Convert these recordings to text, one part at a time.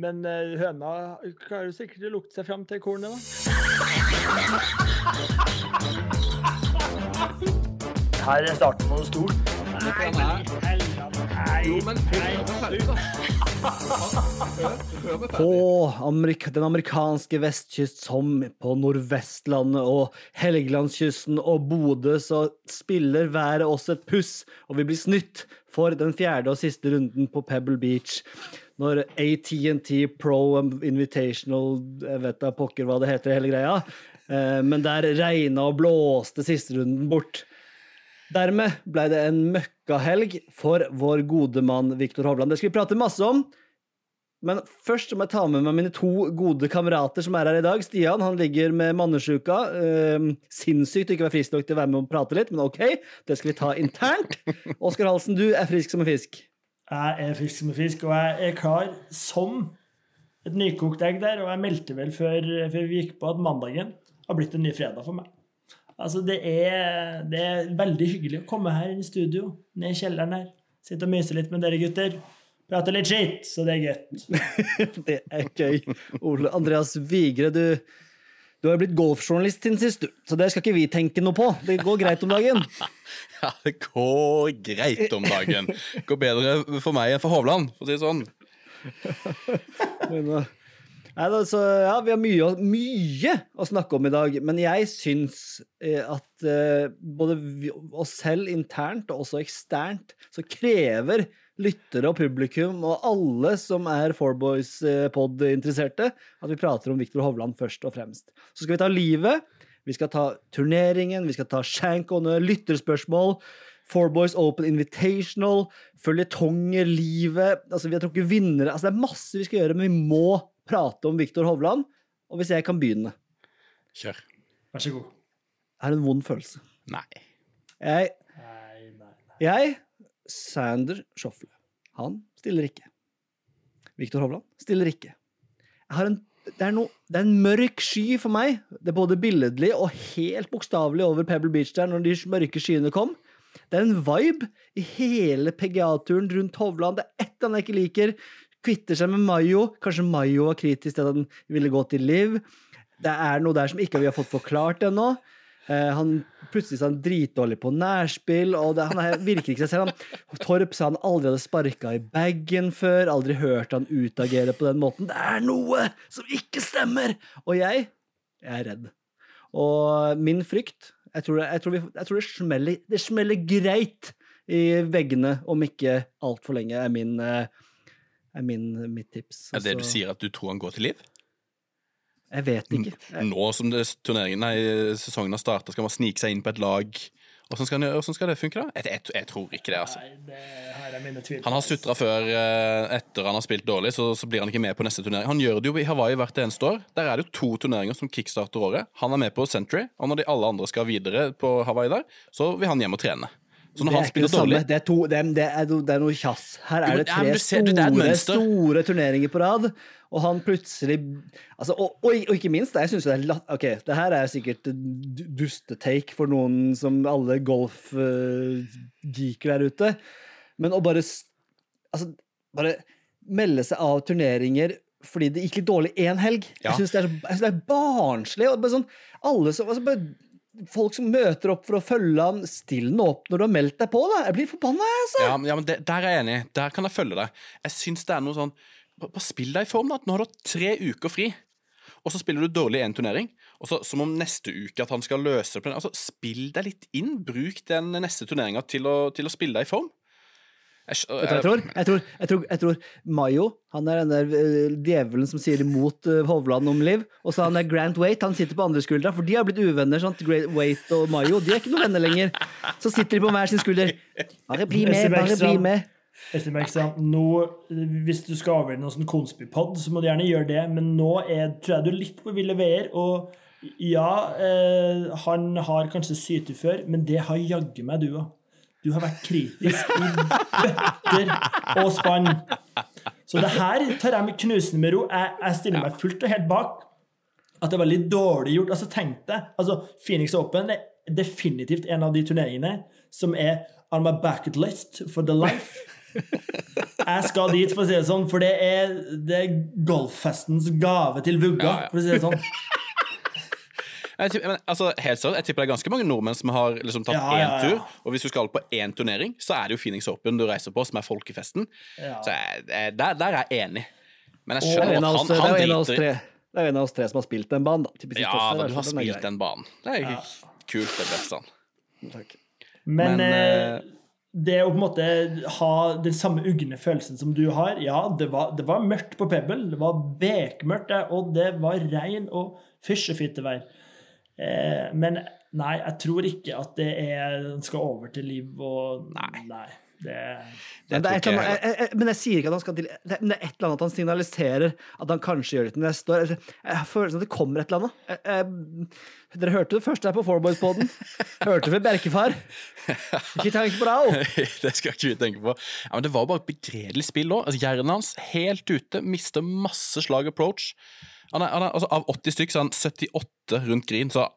Men eh, høna klarer sikkert å lukte seg fram til kornet, da. Her er starten på noe stort. Nei, men i helvete. Nei. Jo, men På. Amerika, den amerikanske vestkyst som på Nordvestlandet og Helgelandskysten og Bodø, så spiller været oss et puss, og vi blir snytt for den fjerde og siste runden på Pebble Beach. Når ATNT Pro Invitational Jeg vet da pokker hva det heter, hele greia. Eh, Men der regna og blåste siste runden bort. Dermed ble det en møkkahelg for vår gode mann Viktor Hovland. Det skal vi prate masse om. Men først må jeg ta med meg mine to gode kamerater som er her i dag. Stian han ligger med mannesjuka. Eh, sinnssykt å ikke være frisk nok til å være med og prate litt, men OK, det skal vi ta internt. Oskar Halsen, du er frisk som en fisk. Jeg er frisk som en fisk, og jeg er klar som et nykokt egg der. Og jeg meldte vel før, før vi gikk på at mandagen har blitt en ny fredag for meg. Altså, det er, det er veldig hyggelig å komme her inn i studio, ned i kjelleren her. Sitte og myse litt med dere gutter. Prate litt skitt, så det er gøy. det er gøy. Ole Andreas Vigre, du, du har jo blitt golfjournalist siden sist, du. Så det skal ikke vi tenke noe på. Det går greit om dagen. Ja, det går greit om dagen. Det går bedre for meg enn for Hovland, for å si det sånn. Men, uh, Nei, da, så, ja, Vi har mye, mye å snakke om i dag, men jeg syns eh, at eh, både vi, oss selv internt og også eksternt, så krever lyttere og publikum og alle som er Fourboys-pod-interesserte, at vi prater om Viktor Hovland først og fremst. Så skal vi ta livet, vi skal ta turneringen, vi skal ta shankone, lytterspørsmål. Fourboys Open Invitational, følgetonger, livet altså Vi har trukket vinnere. altså Det er masse vi skal gjøre, men vi må prate om Viktor Hovland. Og hvis jeg kan begynne Kjør. Vær så god. Er det en vond følelse. Nei. Jeg, Nei, nei, nei. jeg Sander Schofle, han stiller ikke. Viktor Hovland stiller ikke. Jeg har en, det, er no, det er en mørk sky for meg. Det er både billedlig og helt bokstavelig over Pebble Beach der når de mørke skyene kom. Det er en vibe i hele PGA-turen rundt Hovland. Det er ett han ikke liker. Kvitter seg med Mayo. Kanskje Mayo var kritisk til at han ville gå til Liv. Det er noe der som ikke vi har fått forklart ennå. Eh, han plutselig sa han dritdårlig på nærspill, og det, han er, virker ikke seg selv. Torp sa han aldri hadde sparka i bagen før, aldri hørt han utagere på den måten. Det er noe som ikke stemmer! Og jeg, jeg er redd. Og min frykt Jeg tror, jeg tror, vi, jeg tror det, smeller, det smeller greit i veggene om ikke altfor lenge, er min, eh, er min mitt tips. Er det du Altså, sier at du tror han går til liv? Jeg vet ikke. Jeg, Nå som det, turneringen, nei, sesongen har starta, skal man snike seg inn på et lag. Hvordan skal, hvordan skal det funke, da? Jeg, jeg, jeg tror ikke det, altså. Nei, det her er mine tvil. Han har sutra før eh, etter han har spilt dårlig, så, så blir han ikke med på neste turnering. Han gjør det jo i Hawaii hvert eneste år. Der er det jo to turneringer som kickstarter året. Han er med på Century, og når de alle andre skal videre på Hawaii der, så vil han hjem og trene. Så når han spiller dårlig Det er, to, det, er, det, er, det er noe tjass. Her er det tre men du det store, store turneringer på rad, og han plutselig altså, og, og, og ikke minst, jeg synes det er latt... Ok, det her er sikkert du- dustetake for noen som alle golf-geeker der ute, men å bare Altså, bare melde seg av turneringer fordi det gikk litt dårlig én helg. Ja. Jeg syns det, det er barnslig. og Bare sånn, alle som, altså bare, folk som møter opp for å følge han, still nå opp når du har meldt deg på, da. Jeg blir forbanna, jeg, altså. Ja, ja, men det, Der er jeg enig. Der kan jeg følge deg. Jeg syns det er noe sånn Bare spill deg i form, da. Nå har du hatt tre uker fri. Og så spiller du dårlig i én turnering, og så som om neste uke at han skal løse det. Altså, Spill deg litt inn. Bruk den neste turneringa til, til å spille deg i form. Jeg, tror? Jeg tror, jeg tror, jeg tror Mayo han er den der eh, djevelen som sier imot uh, Hovland om liv. Og så han er Grant Waite, han sitter på andre skuldra, for de har blitt uvenner. sant? Great Waite og Mayo de er ikke noen venner lenger. Så sitter de på hver sin skulder. Bare bli med, bare bli med. Nå, hvis du skal avgjøre noen sånn konspipod, så må du gjerne gjøre det, men nå er, tror jeg du er litt på ville veier. Og ja, eh, han har kanskje syte før, men det har jaggu meg du òg. Du har vært kritisk i bøtter og spann. Så det her tar jeg med knusende med ro. Jeg, jeg stiller meg fullt og helt bak at det er veldig dårlig gjort. Altså, tenk deg, altså, Phoenix Open er definitivt en av de turneringene som er on my bucket list for the life. Jeg skal dit, for å si det sånn, for det er, det er golffestens gave til vugga, for å si det sånn. Jeg tipper, men, altså, helt seriøst, jeg tipper det er ganske mange nordmenn som har liksom, tatt Ja, én ja, ja. tur. Og hvis du skal på én turnering, så er det jo Phoenix Open du reiser på, som er folkefesten. Ja. Så jeg, der, der er jeg enig. Men jeg Det er skjønner at han, han er jo driter i tre. Det er jo en av oss tre som har spilt den banen, da. Ja, da, du har spilt den banen. Det er Ja. kult, det beste. Takk. Men, Men, eh, det å på en måte ha den samme ugne følelsen som du har Ja, det var, det var mørkt på Pebble. Det var bekmørkt, og det var regn og fysjefittevær. Eh, men nei, jeg tror ikke at det er skal over til liv og Nei. Det, Men, det et tror eller ikke annet, jeg, jeg, men jeg sier ikke at han skal til det, Men det er et eller annet at han signaliserer at han kanskje gjør det til neste år. Jeg, jeg følelsen at det kommer et eller annet. Jeg, dere hørte det først her på Fourboys-poden. Hørte det fra Bjerkefar. Ikke tenk på det òg. det skal ikke vi tenke på. Ja, men Det var bare et begredelig spill òg. Altså, hjernen hans helt ute, mister masse slag approach. Han er, han er, altså, av 80 stykk så er han 78 rundt green, så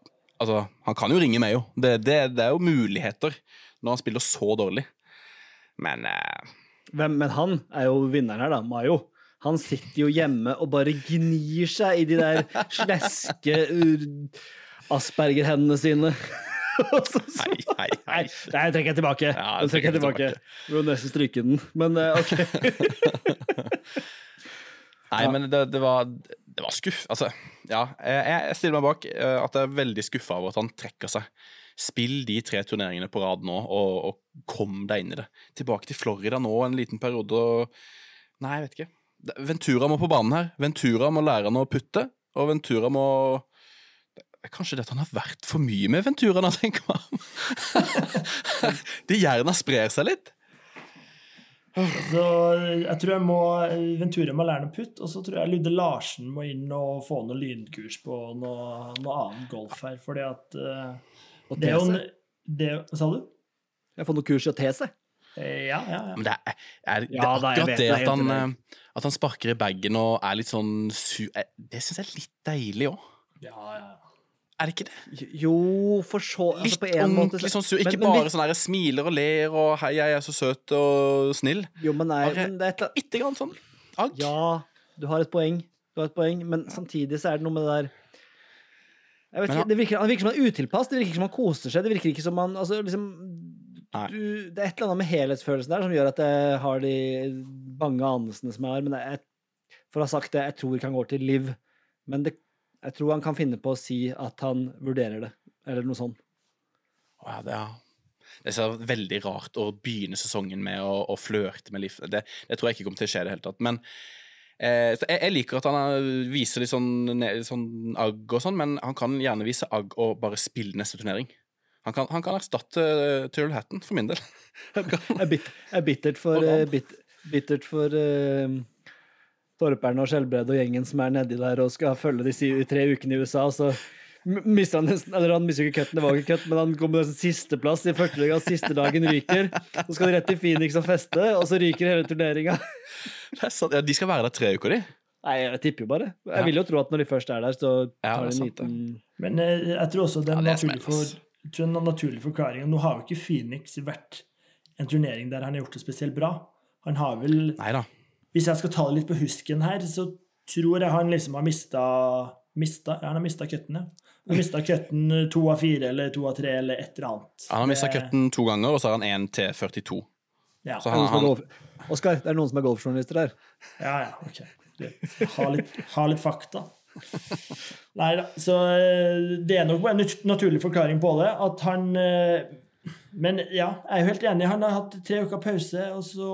altså, han kan jo ringe meg jo. Det, det, det er jo muligheter når han spiller så dårlig. Men eh, Hvem, men han er jo vinneren her, da. Mayo. Han sitter jo hjemme og bare gnir seg i de der sleske aspergerhendene sine. Så- så- Hei, hei, hei. Nei, den trekker jeg tilbake. Ja, den trekker jeg tilbake. Må nesten stryke den, men eh, OK. Nei, men det, det var, det var skuff... Altså, ja. Jeg, jeg stiller meg bak eh, at jeg er veldig skuffa over at han trekker seg. Spill de tre turneringene på rad nå, og, og kom deg inn i det. Tilbake til Florida nå en liten periode og Nei, jeg vet ikke. Ventura må på banen her. Ventura må lære han å putte, og Ventura må Kanskje dette har vært for mye med Ventura nå, tenker man. De jerna sprer seg litt. Så jeg tror jeg må Ventura må lære noe putt, og så tror jeg Ludde Larsen må inn og få noe lynkurs på noe, noe annet golf her, fordi at eh, Og det er jo en det, Hva sa du? Jeg får noe kurs i å te seg. Eh, Ja, ja, ja. Men det er, er, det er Ja, da, akkurat vet det det, at han, eh, at han sparker i bagen og er litt sånn su... eh, Det syns jeg er litt deilig òg. ja, ja. Er det ikke det? Jo, for så Litt altså på en måte ordentlig sånn sur. Ikke Men- men bare vi- sånn der smiler og ler og 'hei, jeg er så søt og snill'. Jo, men nei, Bare- men det er et eller annet Bitte grann sånn agg. Ja, du har et poeng. Du har et poeng, men samtidig så er det noe med det der ikke, han- det virker, Han virker som han er utilpass, det virker ikke som han koser seg. Det virker ikke som han altså, liksom, du, Det er et eller annet med helhetsfølelsen der som gjør at jeg har de bange anelsene som jeg har. Men jeg, for å ha sagt det, jeg tror ikke han går til Liv. Men det, jeg tror han kan finne på å si at han vurderer det, eller noe sånt. Ja, det, er, det er veldig rart å begynne sesongen med å, å flørte med Liv. Det, det tror jeg ikke kommer til å skje i det hele tatt. Men eh, så jeg, jeg liker at han er- viser litt sånn, sånn agg og sånn, men han kan gjerne vise agg og bare spille neste turnering. Han kan, han kan erstatte uh, Tyrrell Hatton, for min del. Jeg er, bit, er bittert for, uh, eh, bit, bittert for uh, Torperen og Skjelbred og gjengen som er nedi der og skal følge de tre ukene i USA. Så mister han nesten Eller han mister ikke cutten, det var ikke cut, men han kommer på sisteplass i første liga. Siste dagen ryker. Så skal de rett til Phoenix og feste, og så ryker hele turneringa. Er. Ja, de skal være der tre uker, de. Nei, jeg tipper jo bare. Jeg vil jo tro at når de først er der, så tar er de en liten Men eh, jeg tror også den Ja, det er naturlige, for, smell, jeg tror den naturlige forklaringen Nå har jo ikke Phoenix vært en turnering der han har gjort det spesielt bra. Han har vel Neida. Hvis jeg skal ta det litt på husken her, så tror jeg han liksom har mista Mista? Han har mista cutten, ja. Han har mista cutten to av fire eller to av tre eller et eller annet. Han har mista køtten cutten to ganger, og så har han én til 42. Ja, Så han, han, Oskar, det er noen som er golfjournalister her. ja, ja, ok. Ha litt, ha litt fakta. Nei da, så eh, det er nok en naturlig forklaring på det. At han eh, Men ja, jeg er jo helt enig. Han har hatt tre uker pause, og så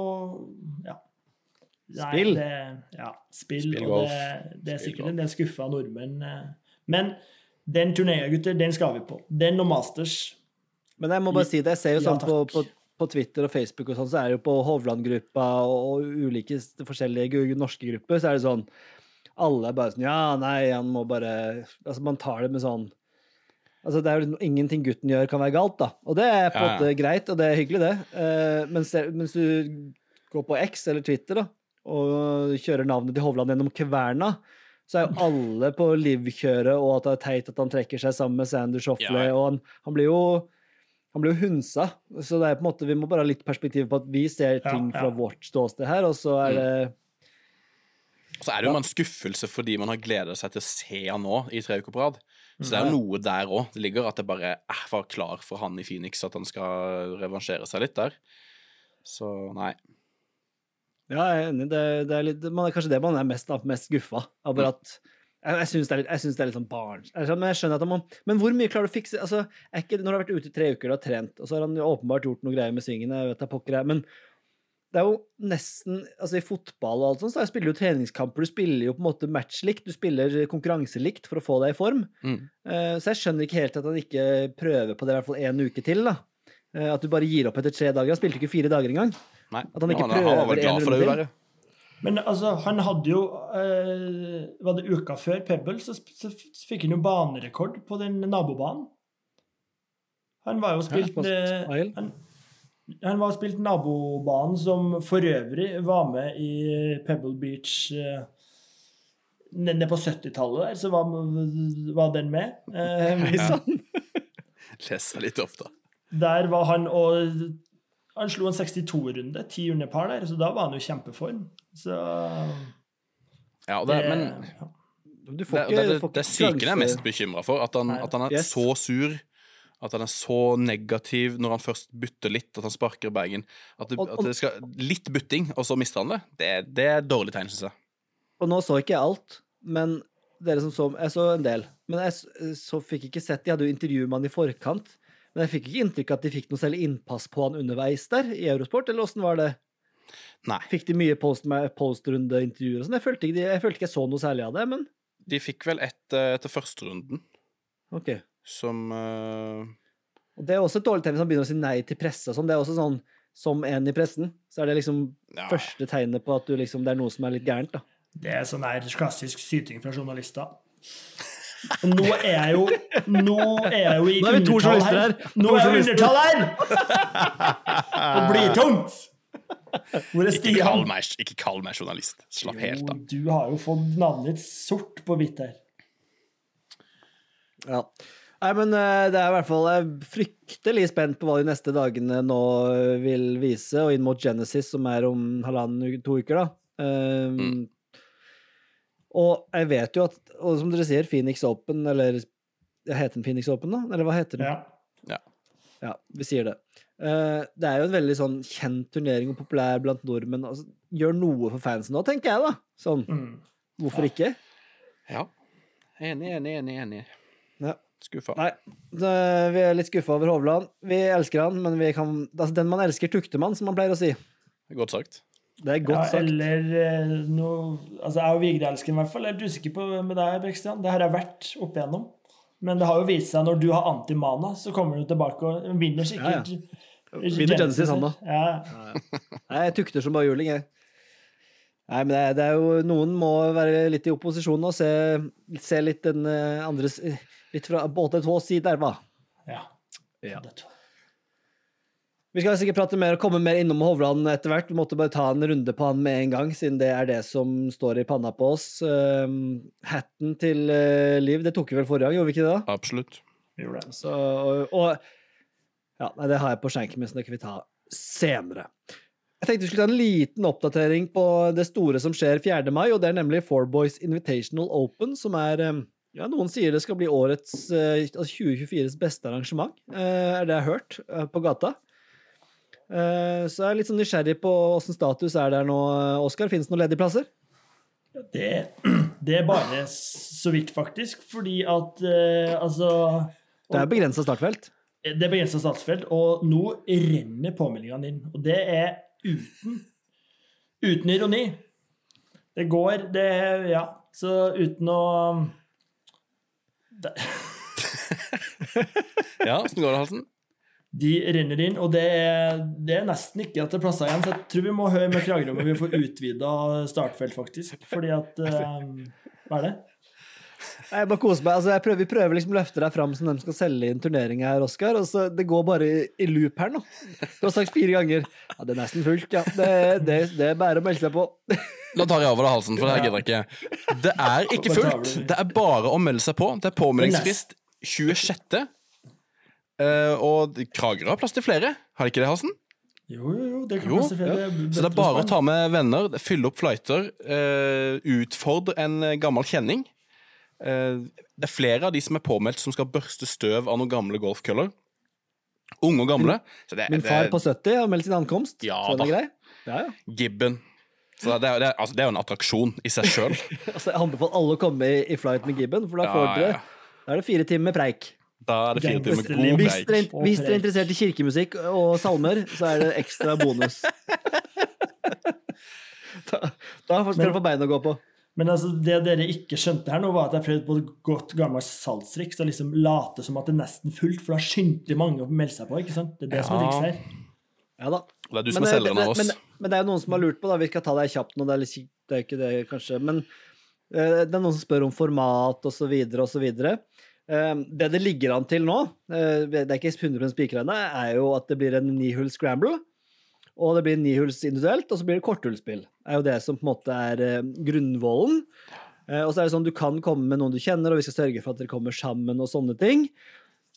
Ja. Nei, Spill. Det, ja, spill. Spill og det, det er sikkert en del skuffa nordmenn. eh. Men den turneringa, gutter, den skal vi på. Den og Masters. Men jeg må bare si det, jeg ser jo Ja, sånn på, på, på Twitter og Facebook og sånn, så er det jo på Hovland-gruppa og, ulike forskjellige norske grupper, så er det sånn Alle er bare sånn Ja, nei, han må bare Altså, man tar det med sånn Altså, det er jo ingenting gutten gjør, kan være galt, da. Og det er på en Ja, ja. måte greit, og det er hyggelig, det. Uh, mens, mens du går på X eller Twitter, da, og kjører navnet til Hovland gjennom kverna, så er jo alle på Liv-kjøret, og at det er teit at han trekker seg sammen med Sander Shoffley. Ja, ja. og han, han blir jo Han blir jo hunsa, så det er på en måte, vi må bare ha litt perspektiv på at vi ser Ja, ting fra vårt ståsted her, og så er det Så er det jo en skuffelse fordi man har gleda seg til å se han nå i tre uker på rad. Så det er jo noe der òg. Det ligger at det bare er var klar for han i Phoenix, at han skal revansjere seg litt der. Så nei. Ja, jeg er enig. Det, det er litt, man er kanskje det man er mest, mest skuffa Bare at Jeg, jeg syns det, jeg det er litt sånn barns... Altså, Men jeg skjønner at man Men hvor mye klarer du å fikse altså, ikke, Når du har vært ute i tre uker og har trent, og så har han jo åpenbart gjort noe greier med svingene, jeg vet pokker jeg, men det er jo nesten Altså, i fotball og alt sånt, så spiller jo treningskamper, du spiller jo på en måte match likt, du spiller konkurranselikt for å få deg i form. Mm. Eh, Så jeg skjønner ikke helt at han ikke prøver på det i hvert fall en uke til, da. Eh, At du bare gir opp etter tre dager. Han spilte ikke fire dager engang. Nei. At han ikke han, han var vel glad en for det, runde jo. Men altså, han hadde jo eh, Var det uka før Pebble, så, så fikk han jo banerekord på den nabobanen. Han var jo spilt på eh, han, han var spilt nabobanen som for øvrig var med i Pebble Beach eh, Nede på 70-tallet der, så var, var den med. Eh, Hei sann! Leser litt opp, da. Der var han og Han slo en 62-runde, ti under par der, så da var han jo i kjempeform. Så Ja, det, det- men ja. Du får det, ikke, det, det, får det er psyken jeg er mest bekymra for. At han, Nei. at han er Yes. så sur. At han er så negativ når han først bytter litt, at han sparker bagen. At det, Og- og- at det skal Litt bytting, og så mister han det. Det, det er dårlig tegn, syns jeg. Og nå så ikke jeg alt, men dere som så Jeg så en del. Men jeg så fikk ikke sett De hadde jo intervju med han i forkant. Men jeg fikk ikke inntrykk av at de fikk noe særlig innpass på han underveis der i Eurosport, eller åssen var det? Nei. Fikk de mye post- postrundeintervjuer og sånn? Jeg følte ikke jeg følte ikke jeg så noe særlig av det, men De fikk vel ett eh, etter førsterunden, OK. som uh... Og det er også et dårlig tegn hvis han begynner å si nei til presse og sånn. Det er også sånn som en i pressen, så er det liksom Ja. første tegnet på at du liksom, det er noe som er litt gærent, da. Det er sånn der klassisk syting fra journalister. Og nå er jeg jo Nå er jeg jo i Nå er vi to journalister her. Nå er jeg i undertall her! Og blir tungt! Hvor er ikke, kall Stian? meg, ikke kall meg journalist. Slapp helt Jo, av. du har jo fått navnet ditt sort på hvitt her. Ja. Nei, men eh, det er i hvert fall Jeg er fryktelig spent på hva de neste dagene nå vil vise, og inn mot Genesis, som er om halvannen to uker, da. Um, Og jeg vet jo at, og som dere sier, Phoenix Open, eller Heter den Phoenix Open, da? Eller hva heter den? Ja. Ja, vi sier det. Eh, det er jo en veldig sånn kjent turnering og populær blant nordmenn. Altså, gjør noe for fansen nå, tenker jeg, da. Sånn, Mm. hvorfor ikke? Ja. Enig, enig, enig. enig. Ja. Skuffa. Nei, så vi er litt skuffa over Hovland. Vi elsker han, men vi kan altså, den man elsker, tukter man, som man pleier å si. Godt sagt. Det er godt Ja, sagt. eller eh, noe Altså, jeg og Vigre-elskeren i hvert fall. Jeg er litt usikker på med deg, Brekstian. Det har jeg vært opp igjennom. Men det har jo vist seg når du har antimana, så kommer du tilbake og vinner sikkert. Vinner Genesis, han da. Ja. Nei, jeg tukter som bare juling, jeg. Nei, men det er, det er jo Noen må være litt i opposisjon og se, se litt den eh, andres Litt fra båte to sider, hva? ja. Ja. Det tror jeg. Vi skal sikkert prate mer og komme mer innom Hovland etter hvert. Vi måtte bare ta en runde på han med en gang, siden det er det som står i panna på oss. Um, hatten til uh, Liv, det tok vi vel forrige gang, gjorde vi ikke det? da? Absolutt. Gjorde det. Så, og, og Ja, nei, det har jeg på skjenken min, så det kan vi ta senere. Jeg tenkte vi skulle ta en liten oppdatering på det store som skjer 4. mai, og det er nemlig Four Boys Invitational Open, som er um, ja, Noen sier det skal bli årets eh, altså 2024s beste arrangement, eh, er det jeg har hørt eh, på gata. Eh, Så jeg er litt sånn nysgjerrig på åssen status er der nå, Oskar. Finnes det noen ledige plasser? Det, det er bare så vidt, faktisk. Fordi at eh, altså Det er begrensa startfelt. Det er begrensa startfelt, og nå renner påmeldingene inn. Og det er uten Uten ironi. Det går Det Ja. Så uten å det, Ja, åssen går det, Halsen? De renner inn, og det er, det er nesten ikke at det er plasser igjen. Så jeg tror vi må høre med Kragerø om vi får utvida startfelt, faktisk. Fordi at um, Hva er det? Jeg bare koser meg. Altså, jeg prøver, vi prøver liksom å løfte deg fram som de skal selge inn turnering her, Oskar. Og så det går bare i, i loop her nå. Du har sagt fire ganger. Ja, det er nesten fullt, ja. Det, det, det er bare å melde seg på. Da tar jeg over Halsen, for det her gidder jeg ikke. Det er ikke fullt. Det er bare å melde seg på. Det er påmeldingsfrist 26. Eh, og Kragerø har plass til flere. Har de ikke det, Hassen? Jo, jo, jo. Det kan Jo, man selvfølgelig Så det er bare å ta med venner, fylle opp flighter, uh, utfordre en eh, gammel kjenning. Uh, det er flere av de som er påmeldt som skal børste støv av noen gamle golfkøller. Unge og gamle. Så det, Min det, far på 70 har meldt sin ankomst. Ja så den er da. grei. Ja, ja. Gibben. Så det, er- det, er- altså, det er jo en attraksjon i seg sjøl. Altså, jeg anbefaler alle å komme i, i flight med Gibben, for da, Ja, får dere, ja. da er det fire timer med preik. Da er det fire timer god Hvis dere, preik. er- hvis dere er interessert i kirkemusikk og salmer, så er det ekstra bonus. Da, da skal dere få bein å gå på. Men altså, det dere ikke skjønte her nå, var at jeg prøvde på et godt gammelt salgstriks og liksom late som at det er nesten fullt, for da skyndte mange å melde seg på. ikke sant? Det er det som er Ja. trikset her. Ja da. Det er du som Men, er selgeren av oss. Men, men det er jo noen som har lurt på, da. Vi skal ta det kjapt nå, det er litt kjipt, det er ikke det, kanskje. Men eh, det er noen som spør om format og så videre og så videre. Eh, det det ligger an til nå, eh, det er ikke 100 spikra ennå, er jo at det blir en nihull scramble. Og det blir nihulls individuelt, og så blir det korthullspill. Det er jo det som på en måte er eh, grunnvollen. Eh, og så er det sånn du kan komme med noen du kjenner, og vi skal sørge for at dere kommer sammen og sånne ting.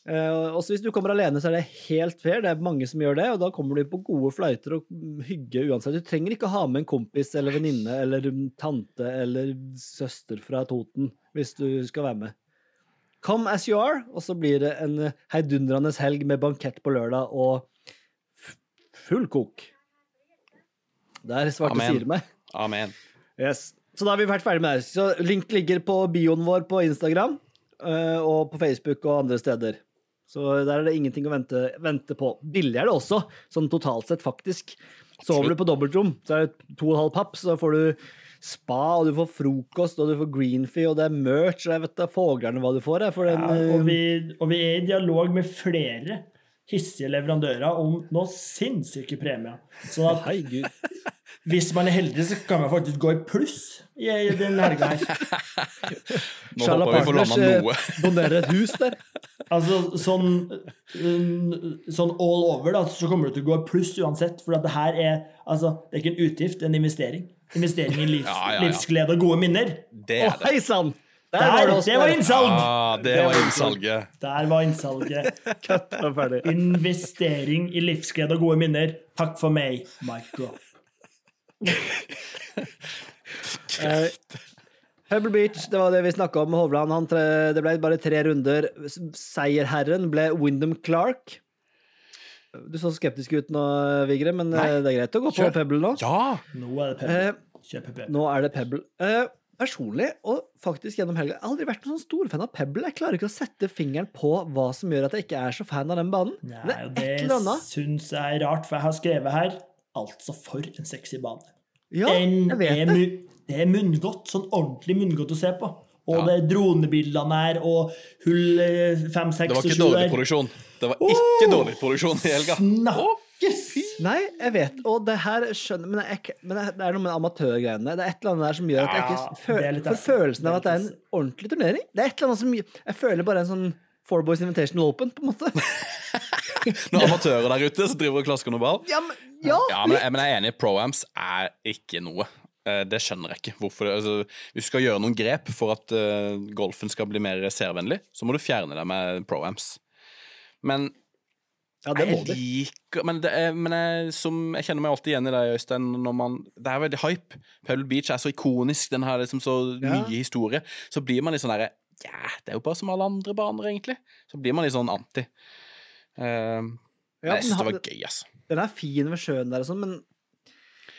Også hvis du kommer alene, så er det helt fair. Det er mange som gjør det, og da kommer du på gode fløyter og hygge uansett. Du trenger ikke ha med en kompis eller venninne eller tante eller søster fra Toten hvis du skal være med. Come as you are, og så blir det en eh, heidundrende helg med bankett på lørdag og full kok. Der svarte Amen. Meg. Amen. Yes. Så da har vi vært ferdig med det. Så link ligger på bioen vår på Instagram eh, og på Facebook og andre steder. Så der er det ingenting å vente, vente på. Billig er det også, sånn totalt sett, faktisk. Sover du på dobbeltrom, så er det to og en halv papp, så får du spa, og du får frokost, og du får greenfee, og det er merch, og jeg vet da foglerne hva du får. Jeg, for den, Ja, og, eh, vi, og vi er i dialog med flere hissige leverandører om noen sinnssyke premier. Sånn at Hei, Gud. hvis man er heldig, så kan man faktisk gå i pluss i, i den helga her. Nå Shala håper vi får Partners landa eh, noe. donerer et hus der. Altså sånn, mm, sånn all over, da, så kommer du til å gå i pluss uansett. For at det her er altså, det er ikke en utgift, det er en investering. Investering i livs, Ja, ja, ja. livsglede og gode minner. Det er det. hei sann! Der Der, var det det var innsalg! Ah, det var innsalget. Der var innsalget. Cut, og ferdig. Investering i livsglede og gode minner. Takk for meg, Mike Eh, Hubble Beach, det var det vi snakka om med Hovland. Han tre, det ble bare tre runder. Seierherren ble Wyndham Clark. Du så skeptisk ut nå, Vigre, men eh, Nei, det er greit å gå på kjør. Pebble nå. Ja! Nå er det Pebble. Eh, Kjør Pebble. nå er det Pebble. Eh, personlig, og faktisk gjennom helga, jeg har aldri vært noen sånn storfan av Pebble. Jeg klarer ikke å sette fingeren på hva som gjør at jeg ikke er så fan av den banen. Nei, det og er et eller det syns jeg er rart, for jeg har skrevet her Altså, for en sexy bane. Ja, en, jeg vet det. det er munngodt. Sånn ordentlig munngodt å se på. Og Ja. det er dronebildene her, og hull eh, fem, Det var ikke sju dårlig der. produksjon. Det var ikke dårlig produksjon i helga. Snakkes! Nei, jeg vet, og det her skjønner Men, jeg, men det er noe med amatørgreiene. Det er et eller annet der som gjør at jeg ikke fø, det er får følelsen av at det er en ordentlig turnering. Det er et eller annet som Jeg føler bare en sånn Four Boys Invitational Open, på en måte. Noen amatører der ute som driver og klasker noe ball. Ja, men, ja, Ja, men, jeg- men jeg er enig. Pro-Ams er ikke noe. Eh, Det skjønner jeg ikke. Hvorfor det, altså, hvis du skal gjøre noen grep for at uh, golfen skal bli mer seervennlig, så må du fjerne det med pro-amps. Men ja, det må jeg liker Men, det er, men jeg, som, jeg kjenner meg alltid igjen i det, Øystein. Når man, det er veldig hype. Pebble Beach er så ikonisk, den har liksom så Ja. mye historie. Så blir man litt sånn derre Ja, det er jo bare som alle andre baner, egentlig. Så blir man litt sånn anti. Uh, Ja, jeg syns det var gøy, altså. Den er fin ved sjøen der og sånn, men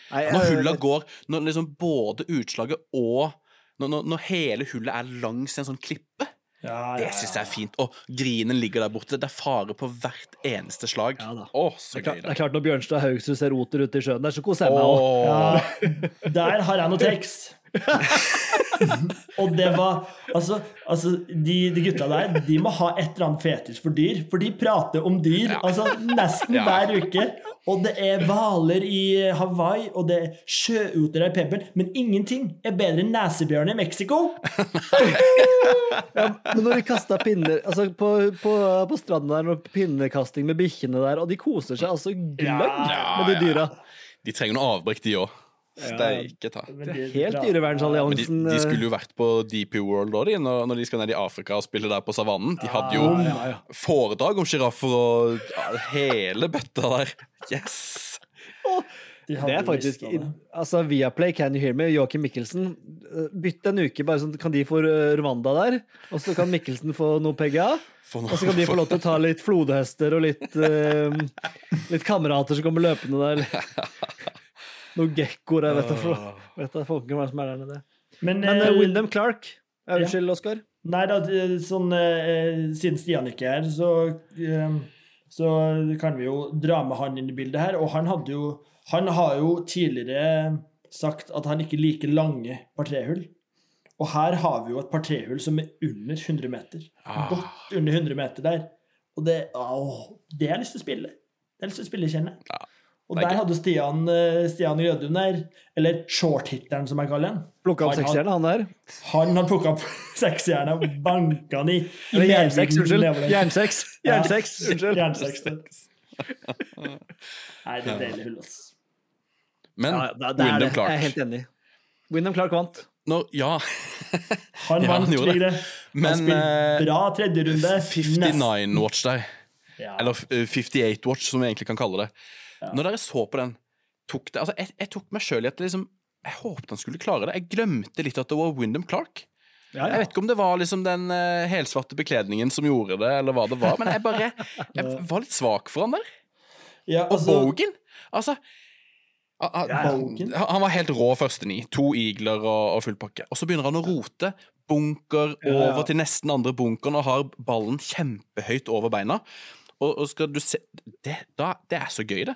Nei, Når hulla går Når liksom både utslaget og når, når, når hele hullet er langs en sånn klippe, Ja, det ja, syns jeg er fint. Og grinen ligger der borte. Det er fare på hvert eneste slag. Ja da. Å, så Det er, klart, gøy, det er klart når Bjørnstad Haugsrud ser roter ute i sjøen der, så koser jeg meg òg. Ja, der har jeg noe tekst. og det var Altså, altså de, de gutta der De må ha et eller annet fetisj for dyr, for de prater om dyr Ja. altså nesten Ja. hver uke. Og det er hvaler i Hawaii, og det er sjøotere i Pebble, men ingenting er bedre enn nesebjørn i Mexico. Ja, men når de kasta pinner altså på, på, på stranda der, når pinnekasting med bikkjene der, og de koser seg altså gløgg Ja, med de dyra. De trenger noe avbrekk, de òg. Steike ta. Helt Men de, de skulle jo vært på DP World da, de, når, når de skal ned i Afrika og spille der på savannen. De hadde jo Ja, ja, ja. foredrag om sjiraffer og hele bøtta der. Yes! de Det er faktisk. Altså, Viaplay, Can You Hear Me, Joakim Mikkelsen. eh, Bytt en uke, bare sånn kan de få eh, Rwanda der, og så kan Mikkelsen få noe PGA. Og så kan de få lov til å ta litt flodhester og litt, uh, litt kamerater som kommer løpende der. Noen gekkoer, jeg vet du. vet folken hva som er der nede. Men, Men uh, Wyndham Clark ja, Oskar. Nei da, sånn eh, Siden Stian ikke er her, så Så kan vi jo dra med han inn i bildet her. Og han hadde jo Han har jo tidligere sagt at han ikke liker lange partrehull. Og her har vi jo et partrehull som er under 100 meter. Ah. Godt under 100 meter der. Og det å, det har jeg lyst til å spille. Det har jeg lyst til å spille, kjenner jeg. Ja, Og er der hadde Stian, eh, Stian Grødum der, eller shorthitteren som jeg kaller han, Plukka opp seksstjerne, han der. han har plukka opp sekshjerna og banka han i, Eller jernseks, unnskyld. Jernseks. Jernseks, unnskyld. Jernseks. Nei, det er deilig hull, ass. Men Ja, det, det er Wyndham det. Jeg er helt enig. Wyndham Clark vant. No, Ja, Han Ja, han vant gjorde det. Han men spilte eh, bra tredje runde. 59 watch der. Ja. Eller eh, 58 watch, som vi egentlig kan kalle det. Ja. Når dere så på den, tok det Altså, jeg, jeg tok meg sjøl i at liksom Jeg håpet han skulle klare det. Jeg glemte litt at det var Wyndham Clark. Ja, Jeg vet ikke om det var liksom den uh, helsvarte bekledningen som gjorde det, eller hva det var, men jeg bare Jeg var litt svak for han der. ja, Og altså, Bogan! Altså han- han- Ja, Han var helt rå første ni. To eagler og, og full pakke. Og så begynner han å rote. Bunker Ja, ja. over til nesten andre bunkeren og har ballen kjempehøyt over beina. Og, og skal du se det, da, det er så gøy, det.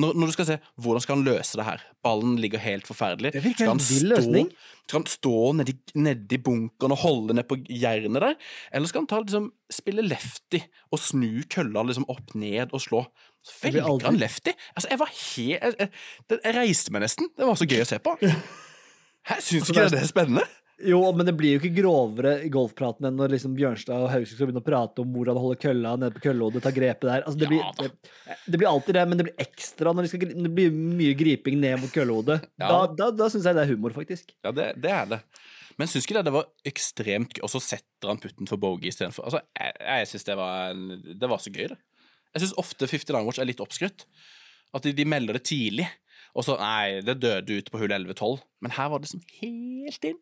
Når, når du skal se hvordan skal han løse det her. Ballen ligger helt forferdelig. Det virker en vill løsning. Skal han stå nedi, nedi bunkeren og holde ned på jernet der? Eller skal han ta, liksom, spille lefty og snu kølla liksom opp ned og slå? Så velger aldri- han lefty. Altså, jeg var helt jeg, jeg, jeg reiste meg nesten. Det var så gøy å se på. Hæ, syns du ikke det det er spennende? Jo, men det blir jo ikke grovere i golfpraten enn når liksom Bjørnstad og Haugskog skal begynne å prate om hvordan holde kølla nede på køllehodet, ta grepet der. Altså, det, Ja, blir, det, det blir alltid det, men det blir ekstra når de skal, det blir mye griping ned mot køllehodet. Ja. Da, da, da syns jeg det er humor, faktisk. Ja, det, det er det. Men syns ikke det det var ekstremt gøy, og så setter han putten for bogey istedenfor. Altså, jeg, jeg syns det, var det var så gøy, det. Jeg syns ofte 59 Watch er litt oppskrytt. At de, de melder det tidlig, og så Nei, det døde ut på hull 11-12. Men her var det sånn helt inn.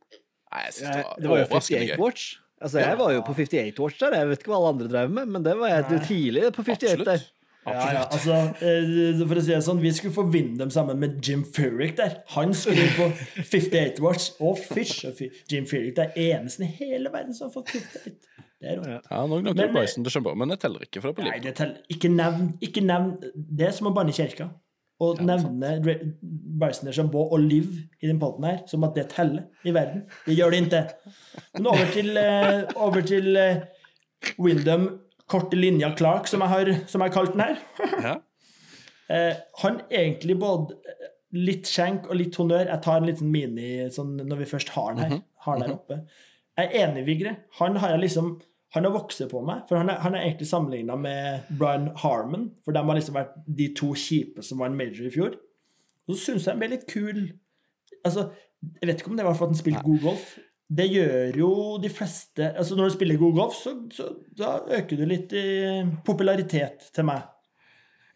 Nei, jeg syns det var, det var jo 58. Watch. Altså, jeg var jo på 58 Watch der. Jeg vet ikke hva alle andre drev med, men det var jeg tidlig på 58 der. Ja, ja, altså, eh, for å si det sånn, Vi skulle få dem sammen med Jim Furyk der. Han skulle på 58 Watch. Å, fysj og fy. Jim Furyk er eneste i hele verden som har fått 58. Det er rått. Ja. nok, gnagde Men- Bryson til Chambeau, men det teller ikke, fra på Nei, det teller. Ikke nevn, ikke nevn Det er som å banne i kirka. Å Ja, nevne Bryson DeChambeau og Liv i den potten her, som at det teller i verden. Det gjør det ikke. Men over til, eh, over til eh, Windham, korte linja Clark, som jeg har, som jeg har kalt den her. Ja. Eh, han egentlig både litt skjenk og litt honnør. Jeg tar en liten mini sånn, når vi først har den her, har den her oppe. Jeg er enig, Vigre. Han har jeg liksom han har vokst på meg, for han er, han er egentlig sammenligna med Brian Harmon. For de har liksom vært de to kjipe som var en major i fjor. Og så syns jeg han ble litt kul. Altså, Jeg vet ikke om det var for at han spilte god golf. Det gjør jo de fleste altså Når du spiller god golf, så, så da øker du litt i popularitet til meg.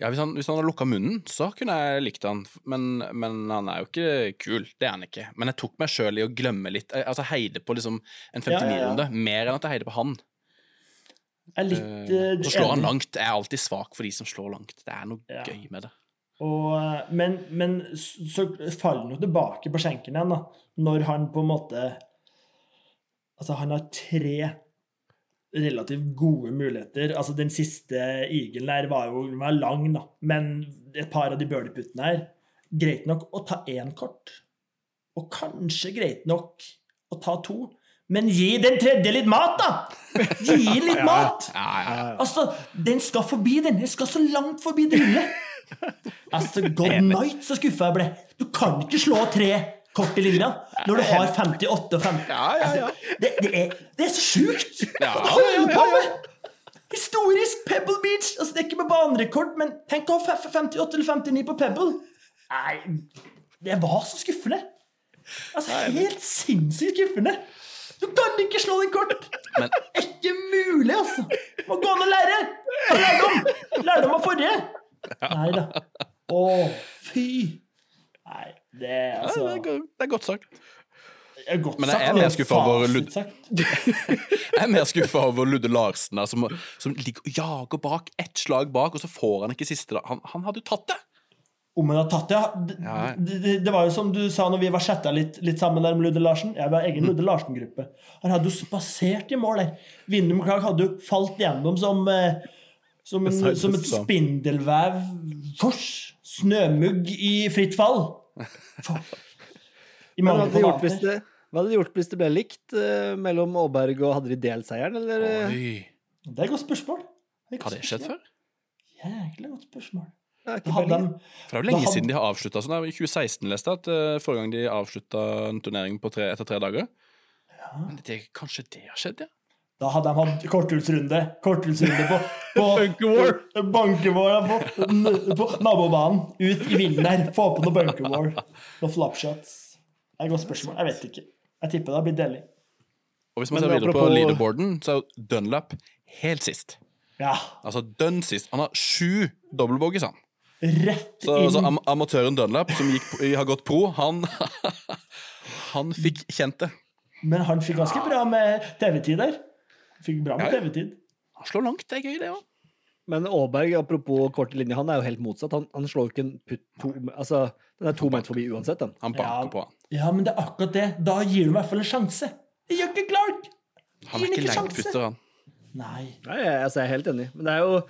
Ja, hvis han, hvis han hadde lukka munnen, så kunne jeg likt han, men, men han er jo ikke kul. Det er han ikke. Men jeg tok meg sjøl i å glemme litt. Altså heide på liksom en Ja, ja, ja. 59-runde, mer enn at jeg heide på han. Litt uh, å slå slår han langt. Jeg er alltid svak for de som slår langt. Det er noe Ja. gøy med det. Og, eh, men, men så faller han jo tilbake på skjenken igjen, da. Når han på en måte Altså, han har tre relativt gode muligheter. Altså, den siste eaglen der var jo var lang, da. Men et par av de birdieputtene her Greit nok å ta én kort. Og kanskje greit nok å ta to. Men gi den tredje litt mat, da! Gi litt mat! Altså, den skal forbi den. Den skal så langt forbi det hullet. Altså, God night, så skuffa jeg ble. Du kan ikke slå tre kort i linja når du har 58 og 50. Ja, ja, ja. Altså, det, det, er, det er så sjukt! Ja, Hva holder på med? Historisk Pebble Beach. Altså, det er ikke med banerekord, men tenk å ha 58 eller 59 på Pebble. Nei, Det var så skuffende. Altså, helt sinnssykt skuffende. Du kan ikke slå den kort! Men Ikke mulig, altså! Må gå an å lære! Ta Lærdom! Lærdom av forrige! Nei da. Å, fy. Nei, det er ja, altså det, er, det er godt sagt. er godt Men jeg er mer skuffet over Ludde Jeg er mer skuffa over Ludde Larsen, der, som, som ligger og jager bak, ett slag bak, og så får han ikke siste. Han, han hadde jo tatt det! Om hun har tatt det, ja. Det, Ja. det, det, det var jo som du sa når vi var chatta litt, litt sammen der med Ludde Larsen. Jeg var Mm. egen Ludde Larsen-gruppe. Han hadde jo spasert i mål der. Vindum Clark hadde jo falt gjennom som, eh, som, en, som et spindelvev Kors. Snømugg i fritt fall. I hva hadde de gjort hvis det, hva hadde de gjort hvis det ble likt uh, mellom Aaberg og Hadde de delt seieren, eller? eh? Oi, Det er et godt spørsmål. Det er et Har godt det skjedd før? Jæklig godt spørsmål. Er hadde For det er jo lenge hadde- siden de har avslutta sånn. I 2016 leste jeg at uh, forrige gang de avslutta en turnering på tre, etter tre dager. Men det, kanskje det har skjedd, ja? Da hadde de hatt korthusrunde Korthusrunde på, på Bunkerwar. Bunkerwar på, på nabobanen. Ut i vinden der. Få på noe bunkerwar. Noen flopshots. Det er et godt spørsmål. Jeg vet ikke. Jeg tipper det har blitt deilig. Og hvis man Men ser videre på leaderboarden, så er jo Dunlap helt sist. Ja. Altså dønn sist. Han har sju dobbeltbogies, han. Rett Så, inn. så am amatøren Dunlap, som gikk, har gått pro, han Han fikk kjent det. Men han fikk ganske bra med TV-tid der. Fikk bra med Ja, ja. TV-tid. Han slår langt, det er gøy, det òg. Men Aaberg, apropos korte linjer, han er jo helt motsatt. Han, han slår jo ikke en putt to Altså, den er to meter forbi uansett, den. Han banker Ja. på han. Ja, men det er akkurat det. Da gir du i hvert fall en sjanse. Det gjør ikke Clark! Han er ikke ikke sjanse? han. Nei. Nei, jeg, altså, jeg er helt enig. Men det er jo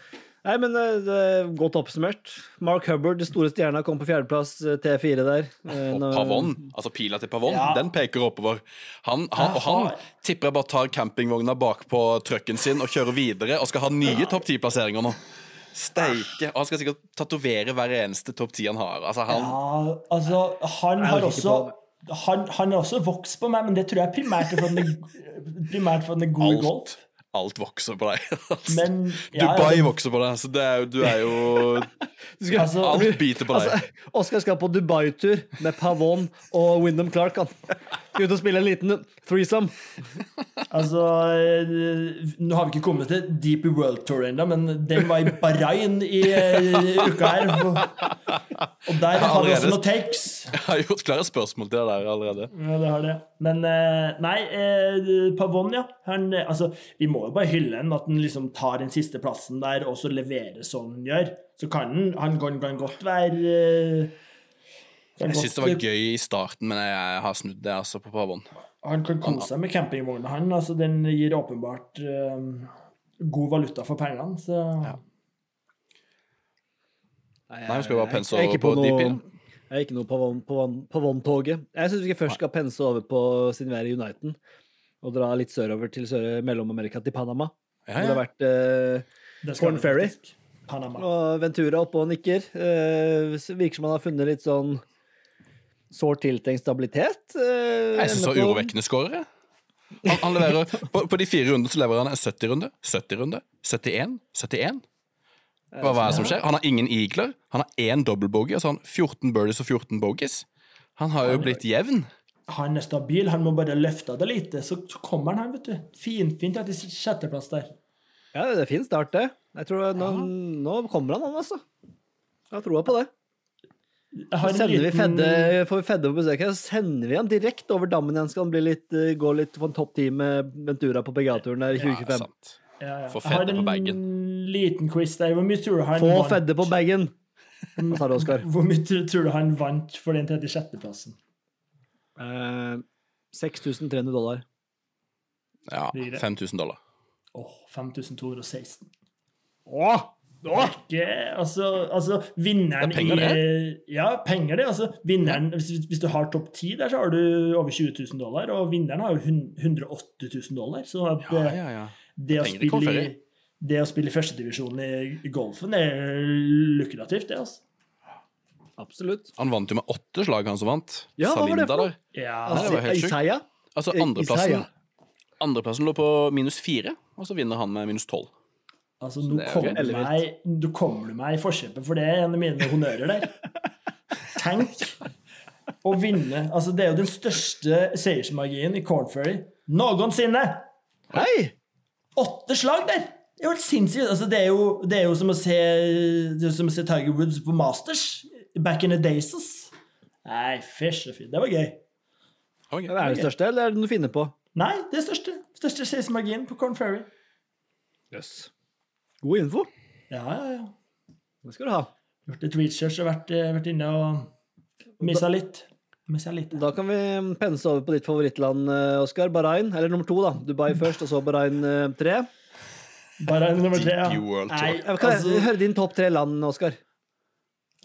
Nei, men eh, det er godt oppsummert. Mark Hubbard, det store stjerna, kom på fjerdeplass eh, T4 der. Eh, Og nå- Pavon, altså pila til Pavon, Ja. den peker oppover. Han, han, og han tipper jeg bare tar campingvogna bak på trucken sin og kjører videre og skal ha nye topp ti-plasseringer nå. Steike. Og han skal sikkert tatovere hver eneste topp ti han har. Altså, han Ja, altså, han har også han, han har også vokst på meg, men det tror jeg primært er for at han primært for at han er god i golf. Alt, vokser på deg. Altså, Men ja, Dubai ja, vokser på deg, så det er, du er jo Du skal- Altså, Alt biter på deg. Altså, Oskar skal på Dubai-tur med Pavon og Wyndham Clark. Han skal ut og spille en liten threesome. altså eh, Nå har vi ikke kommet til Deep World Tour ennå, men den var i Bahrain i eh, uka her. Og der har vi også noen takes. Jeg har gjort flere spørsmål til det der allerede. Ja, det har det. Men eh, nei, Pavon, ja. Han, altså, vi må jo bare hylle han at han liksom tar den siste plassen der og så leverer som han gjør. Så kan han Han kan, kan godt være Jeg syns det var gøy i starten, men jeg, har snudd det altså på pavån. Han kan kose seg med campingvogna, han. Altså, den gir åpenbart eh, god valuta for pengene, så Nei, vi skal bare pense er over på DP. Jeg er ikke noe på Pavon-toget. Jeg syns vi først skal pense over på siden vi er i Uniten og dra litt sørover til Sør Mellom-Amerika, til Panama. Ja, Hvor det har vært eh, Corn Ferry. Panama. Og Ventura oppå og nikker. Uh, virker som han har funnet litt sånn sårt tiltenkt stabilitet. Eh, Jeg syns det var urovekkende skårere. Han, han leverer, på, på de fire rundene så leverer han en 70-runde, 70-runde, 71, 71. Hva, hva er det som skjer? Han har ingen eagler. Han har én dobbeltbogey, altså han 14 birdies og 14 bogeys. Han har jo blitt jevn. Han er stabil, han må bare løfte det lite, så, så kommer han her, vet du. Finfint etter sjetteplass der. Ja, det er fin start, det. Jeg tror nå, nå kommer han, han, altså. Jeg har troa på det. Jeg har Så en sender vi liten- Fedde, får vi Fedde på besøk her, så sender vi han direkte over dammen igjen. Skal han bli litt, eh, gå litt på en topp ti med Ventura på PGA-turen der i Ja, 2025. sant. Ja, ja. Få Fedde på bagen. en liten quiz der. Hvor mye tror du han Få vant? Fedde på bagen, sa det Oskar. Hvor mye tror du han vant for den 36.-plassen? Eh, 6300 dollar. Ja, 5000 dollar. Åh, 5216. Åh! Ikke, altså, altså vinneren Det er penger, i Ja, penger, det. Altså, vinneren, hvis, hvis du har topp 10 der, så har du over 20 000 dollar, og vinneren har jo hun- 108 000 dollar. Så at Ja, eh, ja, ja. det, å spille det å spille i førstedivisjon i, i golfen er lukrativt, det, altså. Absolutt. Han vant jo med åtte slag, han som vant. Ja, hva var det for? Salinda der. Ja, det Altså, var helt sjukt. Isaiah? Altså, Eh, andreplassen Isaiah. Andreplassen lå på minus fire, og så vinner han med minus tolv. Altså, nå er kommer, du meg, nå kommer du meg i forkjøpet, for det er en av mine honnører der. Tenk å vinne. Altså, det er jo den største seiersmarginen i Corn Ferry noensinne! Hei! Åtte slag der! Det er jo helt sinnssykt. Altså, det, er jo, det er jo som å se Det er jo som å se Tiger Woods på Masters. Back in the days. ass. Nei, fysj og fy. Det var gøy. Det Er det største, eller er det noe du finner på? Nei, det er største. Største seiersmarginen på Corn Ferry. Yes. God info. Ja, ja, ja. Det skal du ha. Gjort litt research og vært, eh, vært inne og missa litt. Missa litt. Da kan vi pense over på ditt favorittland, eh, Oskar. Bahrain. Eller nummer to, da. Dubai først, og så Bahrain eh, tre. Bahrain nummer tre, ja. Nei, Ja, Kan jeg altså, høre din topp tre land, Oskar?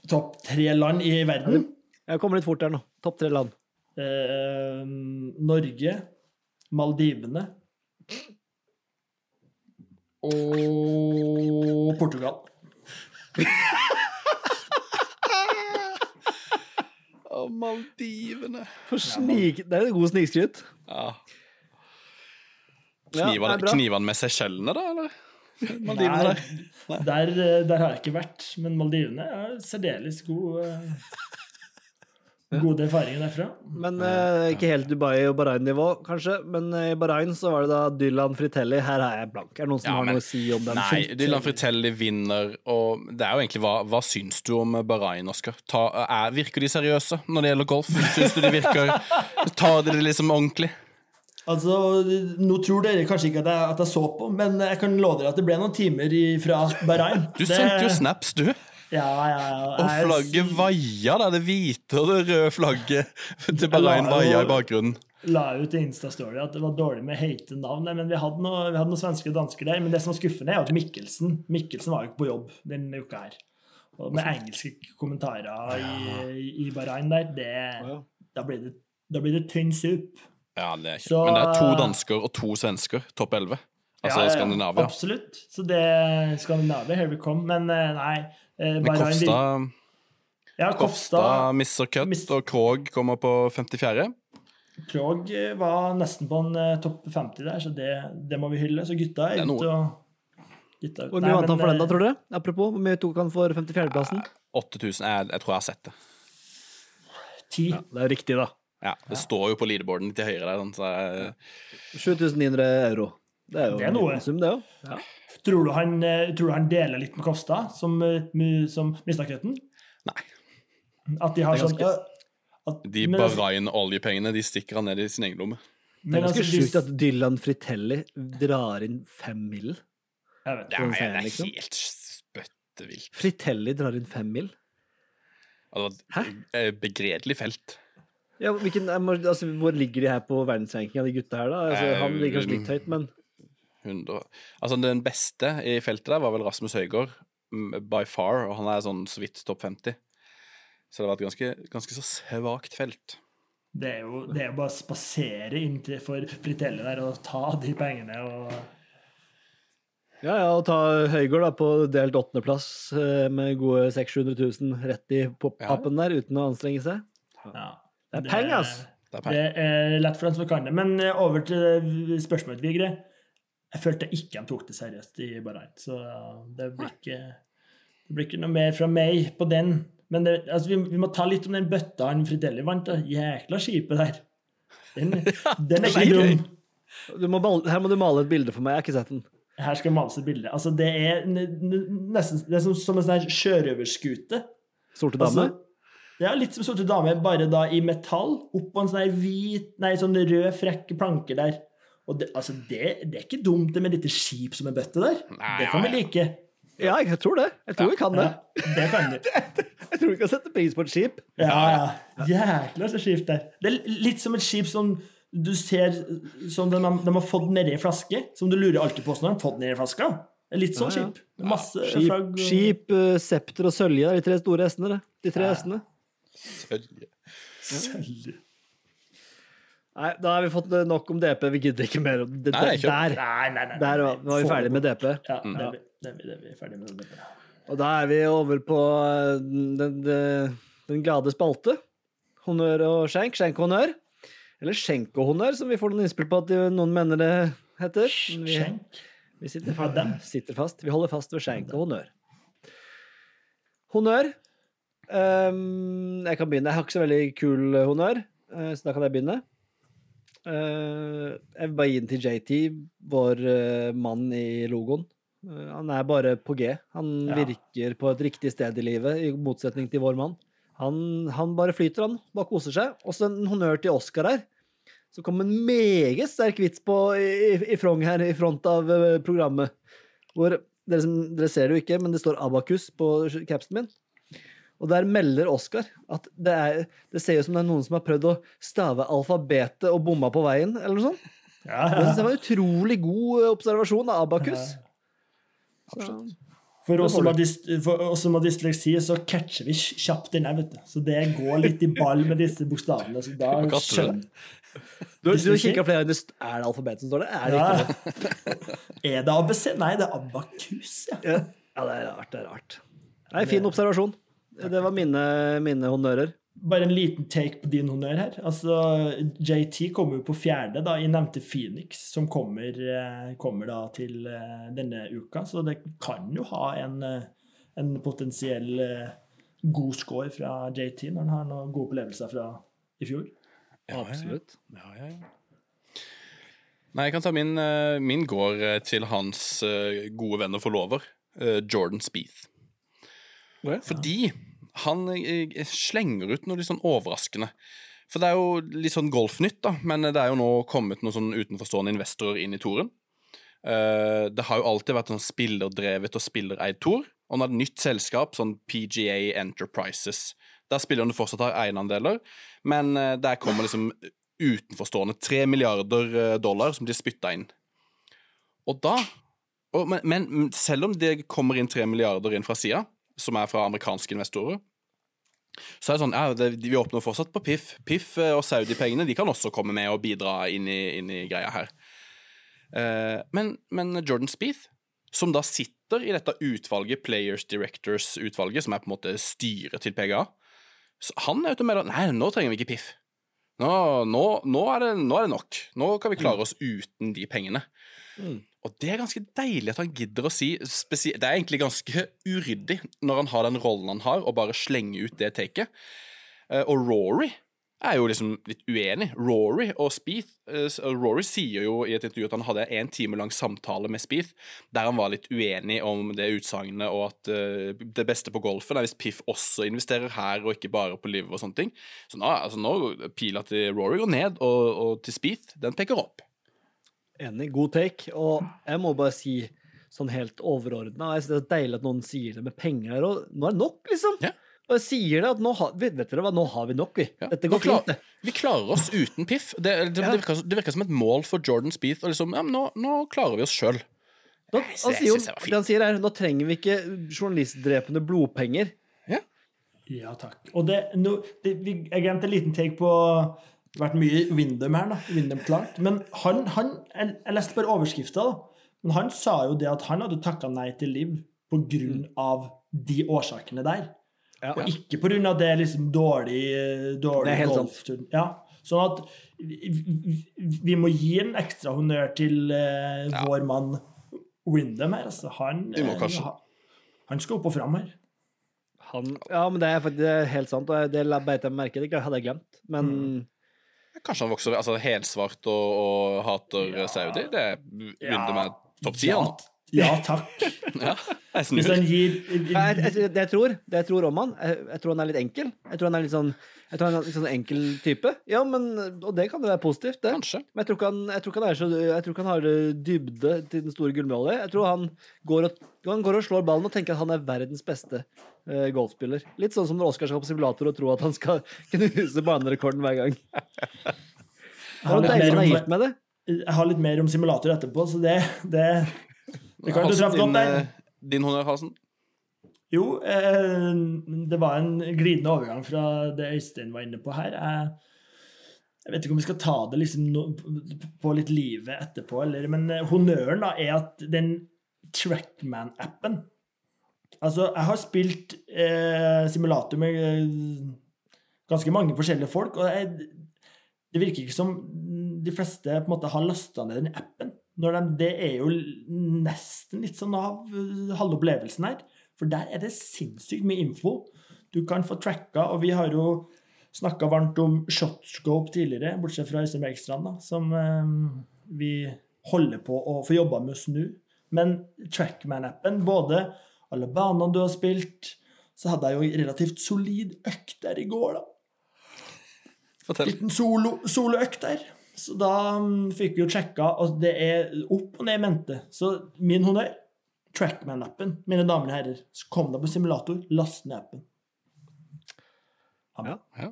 topp tre land i verden. Jeg kommer litt fort der nå. Topp tre land. Eh, Norge, Maldivene og Portugal. Og Maldivene. For snik... Det er et god snikskryt. Ja. Ja, Kniver, er bra. kniver han med Seychellene, da, eller? Maldivene. Nei, der, eh, der har jeg ikke vært, men Maldivene er særdeles god eh, Gode erfaringer derfra. Men eh, ikke helt Dubai- og Bahrain-nivå, kanskje. Men eh, i Bahrain så var det da Dylan Fritelli. Her er jeg blank. Er det noen som Ja, har men- noe å si om den? Nei, Dylan Fritelli vinner, og det er jo egentlig hva, hva syns du om Bahrain, Oskar? Er- Virker de seriøse når det gjelder golf? Syns du de virker Tar de det liksom ordentlig? Altså, Nå tror dere kanskje ikke at jeg, at jeg så på, men jeg kan love dere at det ble noen timer i, fra Bahrain. Du sendte jo snaps, du. Ja, ja, ja. Og flagget vaia, da. Det hvite og det røde flagget til Bahrain vaia i bakgrunnen. la ut i Insta-story at det var dårlig med heite navn. Men vi hadde, noe, noen svenske og dansker der. Men det som var skuffende, er at Mikkelsen Mikkelsen var jo ikke på jobb denne uka her. Og med engelske kommentarer i, i Bahrain der, det, da blir det, da blir det tynn sup. Ja, det er ikke. Så- Men det er to dansker og to svensker, topp elleve. Altså Ja, ja, Skandinavia. Absolutt. Så det Skandinavia, here we come. Men eh, nei. Eh, Men Kofstad, Ja, Kofstad Kofstad misser cut, Mis- og Krog kommer på 54. Krog eh, var nesten på en uh, topp 50 der, så det, det må vi hylle. Så gutta er er ute og gutta, Hvor mye vant han for den, da, eh, tror dere? Apropos, hvor mye tok han for 54.-plassen? 8000. Jeg, jeg tror jeg har sett det. Ti. Det er riktig, da. Ja, Det står jo på leaderboarden til høyre der. sånn, Så jeg, 7900 euro. Det er jo Det er noe. en sum, det òg. Ja. Tror du han, eh, tror du han deler litt med Kofstad, som, eh, som mista krøtten? Nei. At de har sånn øh, at, De men, altså, Bahrain-oljepengene de stikker han ned i sin egen lomme. Det er ganske altså, sjukt at Dylan Fritelli drar inn fem mil. Det er, det er liksom. helt spøttevilt. Fritelli drar inn fem mil? Hæ? Eh, begredelig felt. Ja, hvilken, altså, hvor ligger de her på verdensrankinga, de gutta her, da? Altså, Eh, han ligger kanskje litt høyt, men 100. Altså, den beste i feltet der var vel Rasmus Høygaard, mm, by far, og han er sånn så vidt topp 50. Så det var et ganske, ganske så svakt felt. Det er jo det er bare å spasere inntil for Fritelle der og ta de pengene og Ja, ja, og ta Høygaard da på delt åttendeplass eh, med gode 600 000 rett i pop-appen der, uten å anstrenge seg. ja. Det er penger, ass! Det er Det er lett for den som kan det. Men eh, over til spørsmålet, Vigre. Jeg følte ikke han tok det seriøst i Bahrain, så det blir ikke, det blir ikke noe mer fra meg på den. Men det, altså, vi, vi må ta litt om den bøtta han Fritelli vant. da. Jækla skipet der. Den, den er ikke dum. Du må male, her må du male et bilde for meg, jeg har ikke sett den. Her skal males et bilde. Altså, det er nesten det er som, som en sånn sjørøverskute. Sorte dame. Altså, ja, litt som Sorte dame, bare da i metall. Oppå en sånn hvit, nei, sånn rød, frekk planke der. Og det, altså, det, det er ikke dumt det med et lite skip som en bøtte der. Nei, Det kan vi ja, ja. like. Ja, jeg tror det. Jeg tror vi kan det. Ja, det kan du. Jeg tror vi kan sette pris på et skip. Ja, ja. Jækla så skip der. Det er litt som et skip som du ser som de, har- de har fått nedi en flaske, som du lurer alltid på hvordan de har fått nedi flaska. flaske. Litt sånn Ja, ja. skip. Masse Skip, flagg. og- skip eh, septer og sølje. Er de tre store hestene, det. De tre Ja. hestene. Sølje. Sølv. Nei, da har vi fått eh, nok om DP. Vi gidder ikke mer om det. Nei, ikke. Der, Nei, nei, nei. der var, var vi ferdig med DP. Ja, Mm. det er vi, det er vi, det er vi ferdig med DP. Og da er vi over på eh, den, den, den glade spalte. Honnør og skjenk. Skjenk-honnør. Eller skjenk-honnør, som vi får noen innspill på at noen mener det heter. Vi, Skjenk. vi sitter, fast, sitter fast. Vi holder fast ved skjenk og honnør. Honnør Um, jeg kan begynne. Jeg har ikke så veldig kul honnør, eh, så da kan jeg begynne. Eh, jeg vil bare gi den til JT, vår eh, mann i logoen. Eh, han er bare på G. Han Ja. virker på et riktig sted i livet, i motsetning til vår mann. Han, han bare flyter, han. Bare koser seg. Også en honnør til Oscar her. Så kom en meget sterk vits på i, i, Frogn her, i front av programmet. Hvor dere, dere ser det jo ikke, men det står Abakus på capsen min. Og der melder Oskar at det, er, det ser ut som det er noen som har prøvd å stave alfabetet og bomma på veien, eller noe sånt. Ja, Det synes jeg var en utrolig god eh, observasjon av Abakus. Ja. For oss som har, dyst, for oss som har dysleksi, så catcher vi kjapt den her, vet du. Så det går litt i ball med disse bokstavene. Så da det? skjønner du, du Dysleksi? kikka flere ganger. Er det alfabetet som står der? Er det ja. ikke det? Er det ABC? Nei, det er Abakus, ja. Ja. ja, det er rart. Det er rart. Nei, fin observasjon. Det var mine, mine honnører. Bare en liten take på din honnør her. Altså, JT kommer jo på fjerde da, i nevnte Phoenix, som kommer, eh, kommer da til eh, denne uka. Så det kan jo ha en, eh, en potensiell god score fra JT når han har noen gode opplevelser fra i fjor. Ja. Absolutt. Ja, ja, ja. Nei, jeg kan ta min. Min går til hans gode venn og forlover, Jordan Spieth. Ja. Fordi han eh, slenger ut noe litt sånn overraskende. For det er jo litt sånn golfnytt, da, men det er jo nå kommet noen sånn utenforstående investorer inn i toren. Eh, det har jo alltid vært sånn spillerdrevet og spillereid tor, og nå er det et nytt selskap, sånn PGA Enterprises. Der spillerne fortsatt har eierandeler, men eh, der kommer liksom utenforstående tre milliarder eh, dollar som de spytta inn. Og da og, men, men selv om det kommer inn tre milliarder inn fra sida, som er fra amerikanske investorer, så er det sånn, ja, det, vi åpner fortsatt på PIF. Piff eh, og Saudi-pengene de kan også komme med og bidra inn i, inn i greia her. Eh, men, men Jordan Spieth, som da sitter i dette utvalget, Players Directors-utvalget, som er på en måte styret til PGA, han er ute med at nei, nå trenger vi ikke PIF. Nå, nå, nå, er det, nå er det nok. Nå kan vi klare oss uten de pengene. Mm. Og det er ganske deilig at han gidder å si Det er egentlig ganske uryddig når han har den rollen han har, og bare slenger ut det taket. Eh, og Rory er jo liksom litt uenig. Rory og Spieth eh, Rory sier jo i et intervju at han hadde en time lang samtale med Spieth der han var litt uenig om det utsagnet, og at eh, det beste på golfen er hvis Piff også investerer her, og ikke bare på liv og sånne ting. Så nå, altså nå pila til Rory går ned, og, og til Spieth, den peker opp. Enig. God take. Og jeg må bare si sånn helt overordna Jeg synes det er så deilig at noen sier det med penger her, og nå er det nok, liksom. Ja. Og jeg sier det at nå har, vet, dere hva, nå har vi nok, vi. Ja. Dette går klar- fint, det. Vi klarer oss uten Piff. Det, det, Ja. det, virker, det virker som et mål for Jordan Spieth. Og liksom, ja, men nå, nå klarer vi oss sjøl. Han sier jo, jeg synes det var fint. det han sier er nå trenger vi ikke journalistdrepende blodpenger. Ja, takk. Og det, no, det, vi, jeg glemte en liten take på vært mye Windham her, da. Windham Clark. Men han, han jeg, jeg leste bare overskrifta, da. Men han sa jo det at han hadde takka nei til Liv på grunn av de årsakene der. Ja. Og ikke på grunn av det liksom dårlig, dårlig Det er helt sant. golftur. Ja. Sånn at vi, vi- må gi en ekstra honnør til uh, Ja. vår mann Windham her. Altså, han, Vi må eh, kanskje. ha- han skal opp og fram her. Han, ja, men det er faktisk det er helt sant, og det beit jeg merke i. Det hadde jeg glemt. Men Kanskje han vokser altså helsvart og, og hater Ja. Saudi. Det begynner med topp ti. Ja. Ja takk. Ja, jeg Hvis snur. han gir jeg, jeg, det, jeg tror, det jeg tror om han, jeg, jeg tror han er litt enkel. Jeg tror han er litt sånn jeg tror han er litt sånn enkel type. Ja, men, Og det kan jo være positivt, det. Kanskje. Men jeg tror ikke han, jeg tror han, er så, jeg tror ikke han har eh, dybde til den store gullmålet Jeg tror han går, og, han går og slår ballen og tenker at han er verdens beste uh, golfspiller. Litt sånn som når Oskar skal på simulator og tror at han skal knuse banerekorden hver gang. Jeg har Det er litt deilig han er mer gift om, med det. jeg har litt mer om simulator etterpå, så det Det, kan du traff godt der. eh, Din honnør, Halsen? Jo, eh, det var en glidende overgang fra det Øystein var inne på her. Jeg, jeg vet ikke om vi skal ta det liksom no, på litt livet etterpå, eller, men eh, honnøren da er at den Trackman-appen Altså, jeg har spilt eh, simulator med eh, ganske mange forskjellige folk, og jeg, det virker ikke som de fleste på en måte har lasta ned den appen. Når de, det er jo nesten litt sånn av eh, halve opplevelsen her. For der er det sinnssykt mye info. Du kan få tracka, og vi har jo snakka varmt om shotscope tidligere, bortsett fra Øystein Bergstrand, da, som eh, vi holder på å få jobba med å snu. Men Trackman-appen, både alle banene du har spilt, så hadde jeg jo relativt solid økt der i går, da. Fortell. Liten solo, soloøkt der. Så da mm, fikk vi jo sjekka, og det er opp og ned i mente. Så min honnør Trackman-appen, mine damer og herrer. Så kom deg på simulator, last ned appen. Ja. Ja.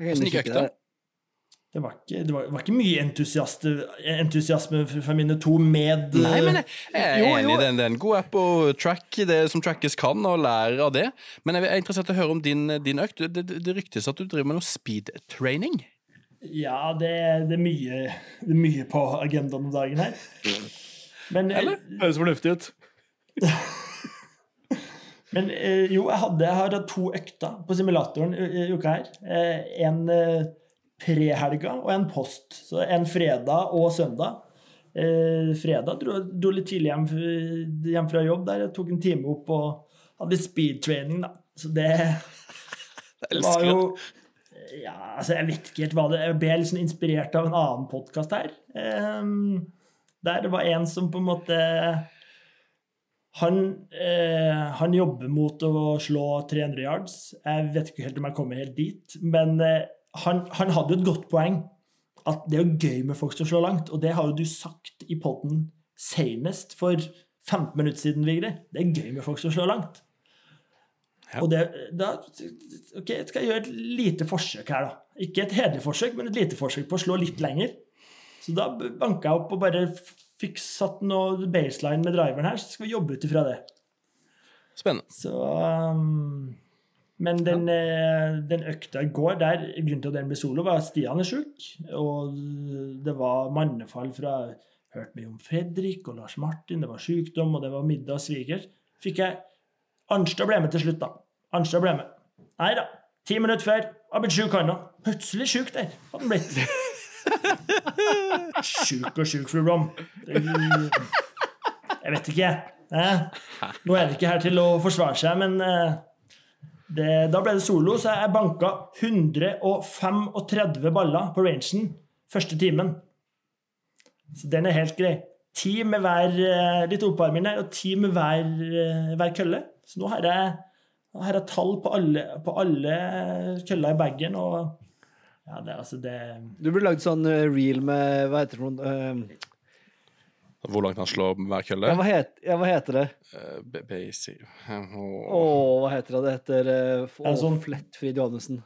Jeg Hvordan gikk økta? Det var ikke, det var, det var ikke mye entusiasme fra mine to med Nei, men jeg, jeg er Jo, enig i den. Det er en god app å track det som trackes kan, og lære av det. Men jeg er interessert i å høre om din, din økt. Det, det, det ryktes at du driver med noe speed training. Ja, det, det, er mye, det er mye på agendaen om dagen her. Men, Eller? Høres fornuftig ut. men eh, jo, jeg, hadde, jeg har hatt to økter på simulatoren i, uka her. Eh, en eh, pre-helga og en post. Så en fredag og søndag. Eh, fredag dro, jeg litt tidlig hjem, hjem fra jobb der. Jeg tok en time opp og hadde speed speedtraining, da. Så det Det var jo det. Ja, altså, jeg vet ikke helt hva det Jeg ble sånn inspirert av en annen podkast her. Um, der det var en som på en måte han, eh, han jobber mot å slå 300 yards. Jeg vet ikke helt om jeg kommer helt dit, men eh, han, han hadde jo et godt poeng. At det er gøy med folk som slår langt, og det har jo du sagt i poden senest for 15 minutter siden, Vigre. Det er gøy med folk som slår langt. Ja. Og det, da ok, skal jeg gjøre et lite forsøk her, da. Ikke et hederlig forsøk, men et lite forsøk på å slå litt lenger. Så da banka jeg opp og bare fikk satt noe baseline med driveren her, så skal vi jobbe ut ifra det. Spennende. Så um, Men den, ja. den økta i går, der, grunnen til at den ble solo, var at Stian er sjuk. Og det var mannefall fra Hørt mye om Fredrik og Lars Martin, det var sykdom, og det var middag og svigers. Fikk jeg Arnstad ble med til slutt, da. Arnstad ble med. Nei da. Ti minutter før. Har blitt sjuk, han òg. Plutselig sjuk der. Hadde han blitt. Sjuk og sjuk, fru Blom. Jeg vet ikke. Eh? Nå er det ikke her til å forsvare seg, men eh, det, da ble det solo, så jeg banka 135 baller på rangen første timen. Så den er helt grei. Ti med hver eh, litt oppvarming der, og ti med hver, eh, hver kølle. Så nå har jeg, har jeg tall på alle, på alle køller i bagen, og ja, det, er altså det Du burde lagd sånn eh, reel med Hva heter det Uh, eh, Hvor langt han slår hver kølle. Ja, hva, het, ja, hva heter det? Uh, basic Å, Åh. hva heter det? Det heter uh, det sånn- Flettfrid Johannessen.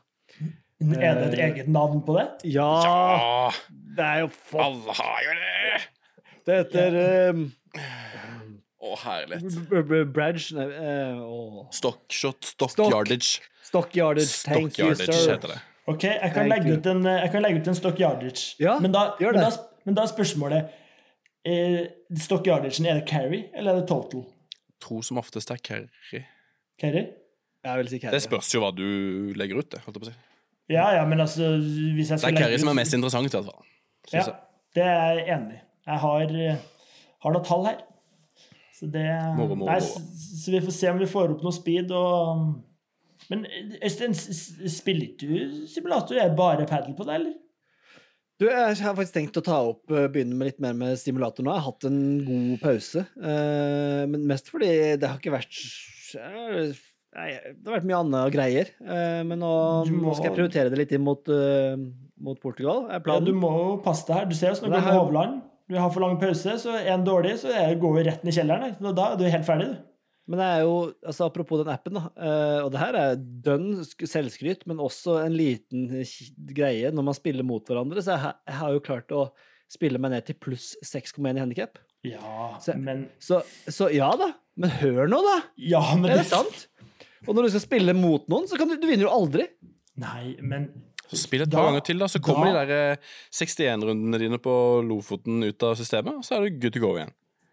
Er det et eget navn på det? Ja, Ja, det er jo for... alle har jo det! Det heter eh, Å, herlighet. Bradge Nei, uh. Stockshot, stock, Stock. yardage. Stock yardage. Thank Stock you, yardage sir. heter det. Ok, jeg kan, legge ut, en, jeg kan legge ut en stock yardage. Ja, men, da, gjør det. men da er spørsmålet eh, Stock yardagen, er det carry, eller er det total? Tro som oftest er carry. Carry? Jeg vil si Det spørs jo hva du legger ut, det. holdt jeg på å si. Ja, ja, men altså hvis jeg Det er carry legge som er mest interessant, i hvert fall. Ja, jeg. det er jeg enig i. Jeg har, eh, har noen tall her. Så det må, må, Nei, moro. så, så vi får se om vi får opp noe speed og Men Øystein, spiller ikke du simulator? Er det bare padel på det, eller? Du, jeg har faktisk tenkt å ta opp, eh, begynne med litt mer med stimulator nå. Jeg har hatt en god pause. eh, men mest fordi det har ikke vært Nei, det har vært mye annet greier. eh, men nå, må- nå skal jeg prioritere det litt inn mot, mot Portugal. er Ja, du må passe deg her. Du ser oss det går her- Hovland. Du har for lang pause, så er en dårlig, så går vi rett ned i kjelleren. Da- Da er du helt ferdig, du. Men det er jo, altså apropos den appen, da, eh, og det her er dønn selvskryt, men også en liten greie når man spiller mot hverandre. Så jeg, har- jo klart å spille meg ned til pluss 6,1 i handikap. Ja, så, men Så, så ja da, men hør nå, da! Ja, men Er det sant? Og når du skal spille mot noen, så kan du, du vinner jo aldri. Nei, men Så Spill et Da- par ganger til, da, så kommer da- de der eh, 61-rundene dine på Lofoten ut av systemet, og så er du good to go igjen.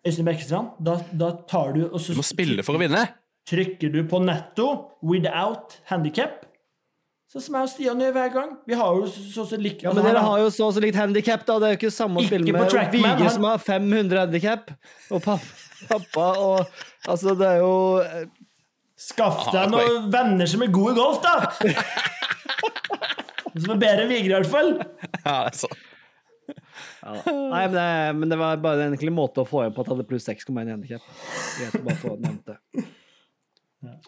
Øystein Bekkestrand, da, da tar du og så Du må spille for å vinne! trykker du på netto without handicap. Sånn som jeg og Stian gjør hver gang. Vi har jo så så likt Ja, altså, Men dere har- jo så så likt handikap, da. Det er jo ikke samme å spille med Vige han- som har 500 handikap, og pappa, og Altså, det er jo Skaff Ah, deg noen venner som er gode i golf, da! Som er bedre enn Vigre, i hvert fall. Ja, det er sånn. Ja. Nei, men det, men det var bare en enkel måte å få igjen på at jeg hadde pluss 6,1 i handikap. Det.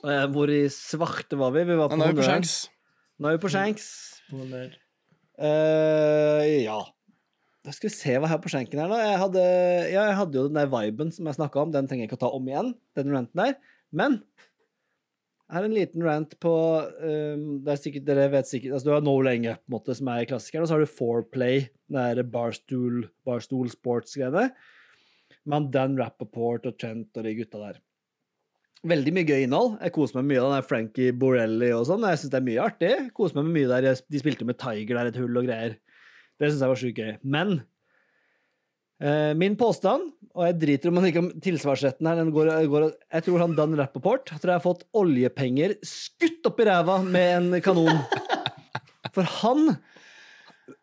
Eh, Hvor i svarte var vi? Vi var på Nå er vi på Shanks. Nå er vi på Shanks. Eh, ja. Da skal vi se hva jeg har på skjenken her, da. Jeg hadde, ja, jeg hadde jo den der viben som jeg snakka om. Den trenger jeg ikke å ta om igjen, den der. Men jeg er en liten rant på um, det er sikkert, Dere vet sikkert altså Du har No på en måte, som er klassikeren, og så har du Foreplay, den der barstool, barstool sports-greiene. Med Dan Rappaport og Trent og de gutta der. Veldig mye gøy innhold. Jeg koser meg mye av den Frankie Borelli og sånn. Jeg syns det er mye artig. Jeg koser meg mye der. De spilte med Tiger der, et hull og greier. Det syns jeg var sjukt gøy. Men min påstand, og jeg driter om han ikke har tilsvarsretten her, den går, går, jeg tror han Dan Rappaport jeg tror jeg har fått oljepenger skutt opp i ræva med en kanon. For han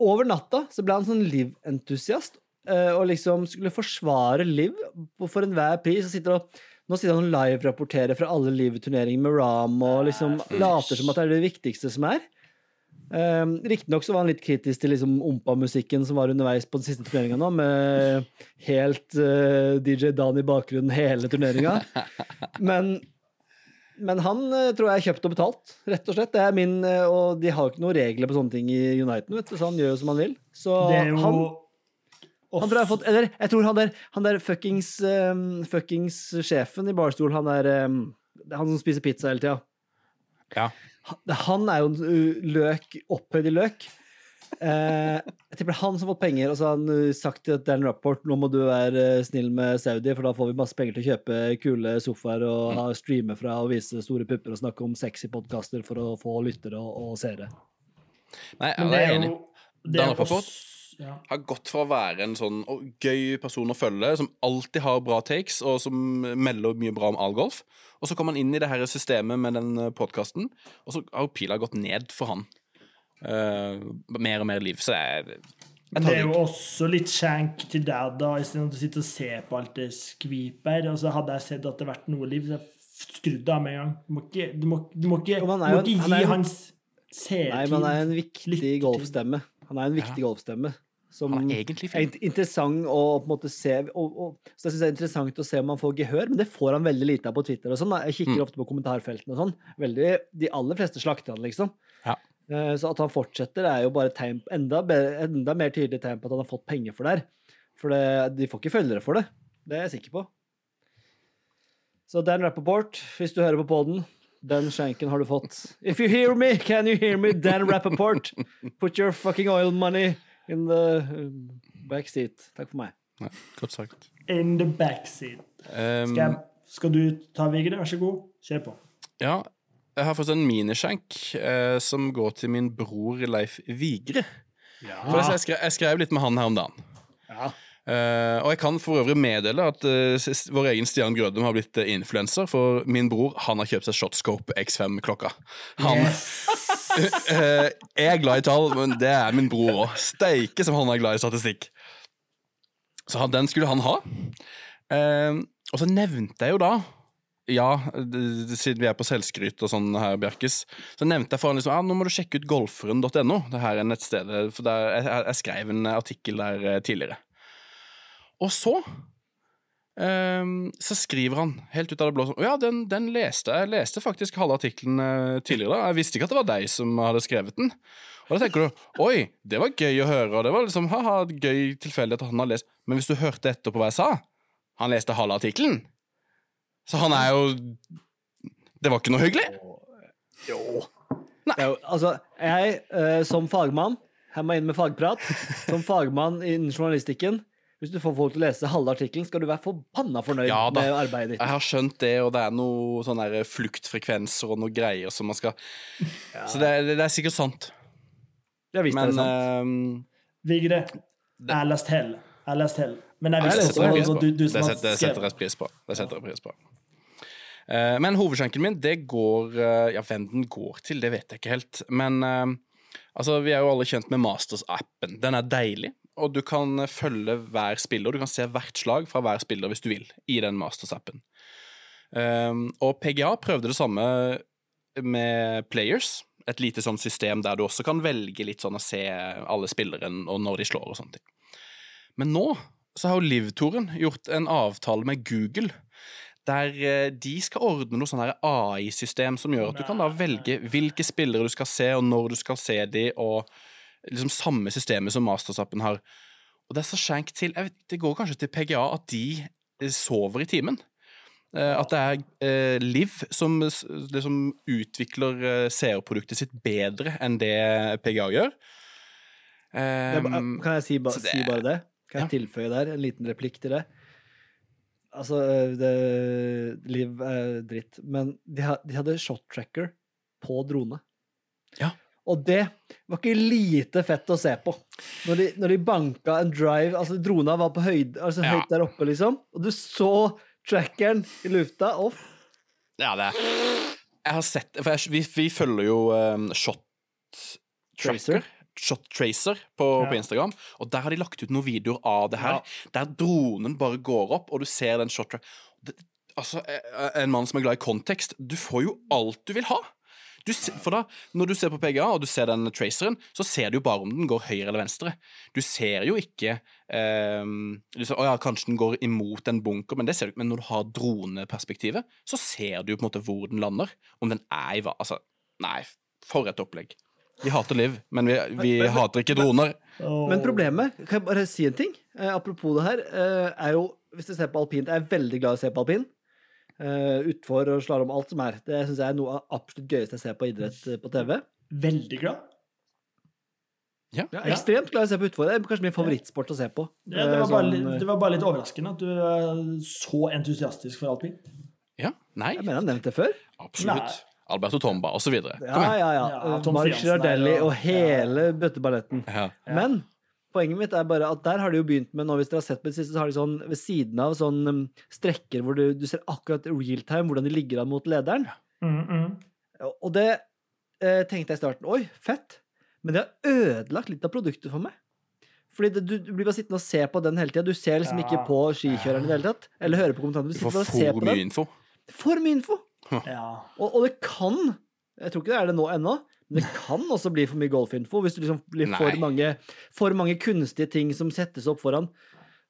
Over natta så ble han sånn liventusiast eh, og liksom skulle forsvare Liv for enhver pris. Og sitter og, nå sitter han og live-rapporterer fra alle Liv-turneringer med Ram og liksom later som at det er det viktigste som er. Um, Riktignok så var han litt kritisk til liksom ompa-musikken som var underveis på den siste turneringa nå, med helt uh, DJ Dan i bakgrunnen hele turneringa. Men, men han uh, tror jeg er kjøpt og betalt, rett og slett. Det er min, uh, og de har jo ikke noen regler på sånne ting i Uniten, vet du, så han gjør jo som han vil. Så jo han, han tror jeg fått Eller jeg tror han der, han der fuckings, um, fuckings sjefen i barstol, han der um, Han som spiser pizza hele tida. Ja. Han- er jo en uh, løk, opphøyd i løk. Eh, jeg tipper det er han som har fått penger, og så har han uh, sagt til Dan Rapport nå må du være uh, snill med Saudi, for da får vi masse penger til å kjøpe kule sofaer og ha streame fra og vise store pupper og snakke om sexy podkaster for å få lyttere og, og seere. Nei, jeg er enig. Dan også- ja. Har gått fra å være en sånn gøy person å følge, som alltid har bra takes, og som melder mye bra om allgolf, og så kom han inn i det her systemet med den podkasten, og så har pila gått ned for han. Uh, mer og mer liv. Så jeg, jeg det er jo også litt skjenk til deg, da, istedenfor å sitte og se på alt det skvipet her. Altså, hadde jeg sett at det vært noe liv, så hadde jeg skrudd av med en gang. Du må ikke, du må, du må ikke, Jo, du må er jo- ikke han gi hans seertid Nei, men han er en viktig golfstemme. Han er en viktig golfstemme. Som Han er egentlig er fin. interessant å på en måte se og, og, Så jeg synes det er interessant å se om han får gehør, men det får han veldig lite av på Twitter. og sånn. Jeg kikker Mm. ofte på kommentarfeltene og sånn. Veldig, De aller fleste slakter han, liksom. Ja. Eh, Så at han fortsetter, er jo bare tegn, enda, enda mer tydelig tegn på at han har fått penger for det her. For det, de får ikke følgere for det. Det er jeg sikker på. Så Dan Rappaport, hvis du hører på poden, den skjenken har du fått. If you hear me, can you hear me, Dan Rappaport? Put your fucking oil money in the backseat. Takk for meg. Ja, godt sagt. In the backseat. Um, Skal, skal du ta Vigre? Vær så god. Kjør på. ja, jeg har fått en miniskjenk eh, som går til min bror Leif Vigre. For jeg, skrev, jeg skrev litt med han her om dagen. Ja. Eh, og jeg kan for øvrig meddele at eh, vår egen Stian Grødem har blitt uh, influenser, for min bror han har kjøpt seg Shotscope X5-klokka. Han eh, Jeg er glad i tall, men det er min bror òg. Steike som han er glad i statistikk. Så den skulle han ha. Eh, og så nevnte jeg jo da ja, siden vi er på selvskryt og sånn her, Bjerkes, så nevnte jeg for han liksom, ja, nå må du sjekke ut golferen.no. Det her er nettstedet, for der, jeg- jeg skrev en artikkel der eh, tidligere. Og så ehm, så skriver han helt ut av det blå sånn Å ja, den, den leste jeg. Leste faktisk halve artikkelen eh, tidligere. Jeg visste ikke at det var deg som hadde skrevet den. Og da tenker du Oi, det var gøy å høre. Og det var liksom ha-ha, gøy tilfeldighet at han har lest Men hvis du hørte etter på hva jeg sa Han leste halve artikkelen. Så han er jo Det var ikke noe hyggelig. Jo. Nei. jo, altså, jeg eh, som fagmann Her må jeg inn med fagprat. Som fagmann innen journalistikken Hvis du får folk til å lese halve artikkelen, skal du være forbanna fornøyd Ja med arbeidet ditt. Jeg har skjønt det, og det er noe sånne der fluktfrekvenser og noe greier som man skal Så det, er- det er sikkert sant. Jeg visste det er sant. ehm, Vigre, jeg har lest hell. Jeg har lest hell. Men jeg visste også på. du, du Det som har setter, det setter jeg pris på. Det setter jeg pris på. Eh, men hovedskjenken min, det går eh, Ja, hvem den går til, det vet jeg ikke helt. Men eh, altså, vi er jo alle kjent med Masters-appen. Den er deilig, og du kan følge hver spiller. Du kan se hvert slag fra hver spiller hvis du vil, i den Masters-appen. Um, og PGA prøvde det samme med Players. Et lite sånn system der du også kan velge litt sånn å se alle spillere og når de slår og sånne ting. Men nå så har jo Liv-Toren gjort en avtale med Google der eh, de skal ordne noe sånn AI-system som gjør at du kan da velge hvilke spillere du skal se, og når du skal se de, og liksom samme systemet som Masters-appen har. Og det er så skjenk til vet, Det går kanskje til PGA at de eh, sover i timen. Eh, At det er eh, Liv som liksom utvikler eh, seerproduktet sitt bedre enn det PGA gjør. Um, kan jeg si, ba, det- si bare det? Kan jeg tilføye der en liten replikk til det? Altså, det, Liv er dritt, men de, de hadde shot tracker på drone. Ja. Og det var ikke lite fett å se på. Når de, når de banka en drive Altså, drona var på høyde, altså Ja. høyt der oppe, liksom, og du så trackeren i lufta. Off. Ja, det Jeg har sett For jeg, vi, vi følger jo um, Shot Tracer. Tracker. Shot Tracer på, Ja. på Instagram, og der har de lagt ut noen videoer av det her, der dronen bare går opp, og du ser den shot track Altså, eh, en mann som er glad i kontekst, du får jo alt du vil ha. Du, for da, Når du ser på PGA og du ser den traceren, så ser du jo bare om den går høyre eller venstre. Du ser jo ikke eh, du ser, Å ja, kanskje den går imot en bunker, men det ser du ikke. Men når du har droneperspektivet, så ser du jo på en måte hvor den lander. Om den er i hva Altså, nei, for et opplegg. Vi hater Liv, men vi, vi Men- men- hater ikke droner. Men problemet, kan jeg bare si en ting? Eh, apropos det her, eh, er jo Hvis du ser på alpint, jeg er veldig glad i å se på alpin. Uh, utfor og slalåm, alt som er. Det syns jeg er noe av absolutt gøyeste jeg ser på idrett eh, på TV. Veldig glad. Ja. Ja, ekstremt glad i å se på utfor. Det er kanskje min favorittsport å se på. Ja, det, Eh, var bare, sånn, litt- det var bare litt overraskende at du er så entusiastisk for alpint. ja. Nei, Jeg mener jeg har nevnt det før. absolutt. Nei. Alberto Tomba, og så videre. Ja, ja, ja. Ja, Eh, Mark Girardelli og hele bøtteballetten. Ja. Ja. Men poenget mitt er bare at der har de jo begynt med nå, hvis dere har sett på det siste, så har de sånn ved siden av sånn um, strekker hvor du, du ser akkurat real time hvordan de ligger an mot lederen. Mm, mm. Og det eh, tenkte jeg i starten Oi, fett. Men det har ødelagt litt av produktet for meg. Fordi det, du, du blir bare sittende og se på den hele tida. Du ser liksom Ja. ikke på skikjøreren i det hele tatt. Eller hører på kommentarene. Du Du sitter får for på mye den. info. For mye info! Ja. Og, og det kan Jeg tror ikke det er det nå ennå. Det kan også bli for mye golfinfo hvis du liksom blir for mange, for mange kunstige ting som settes opp foran.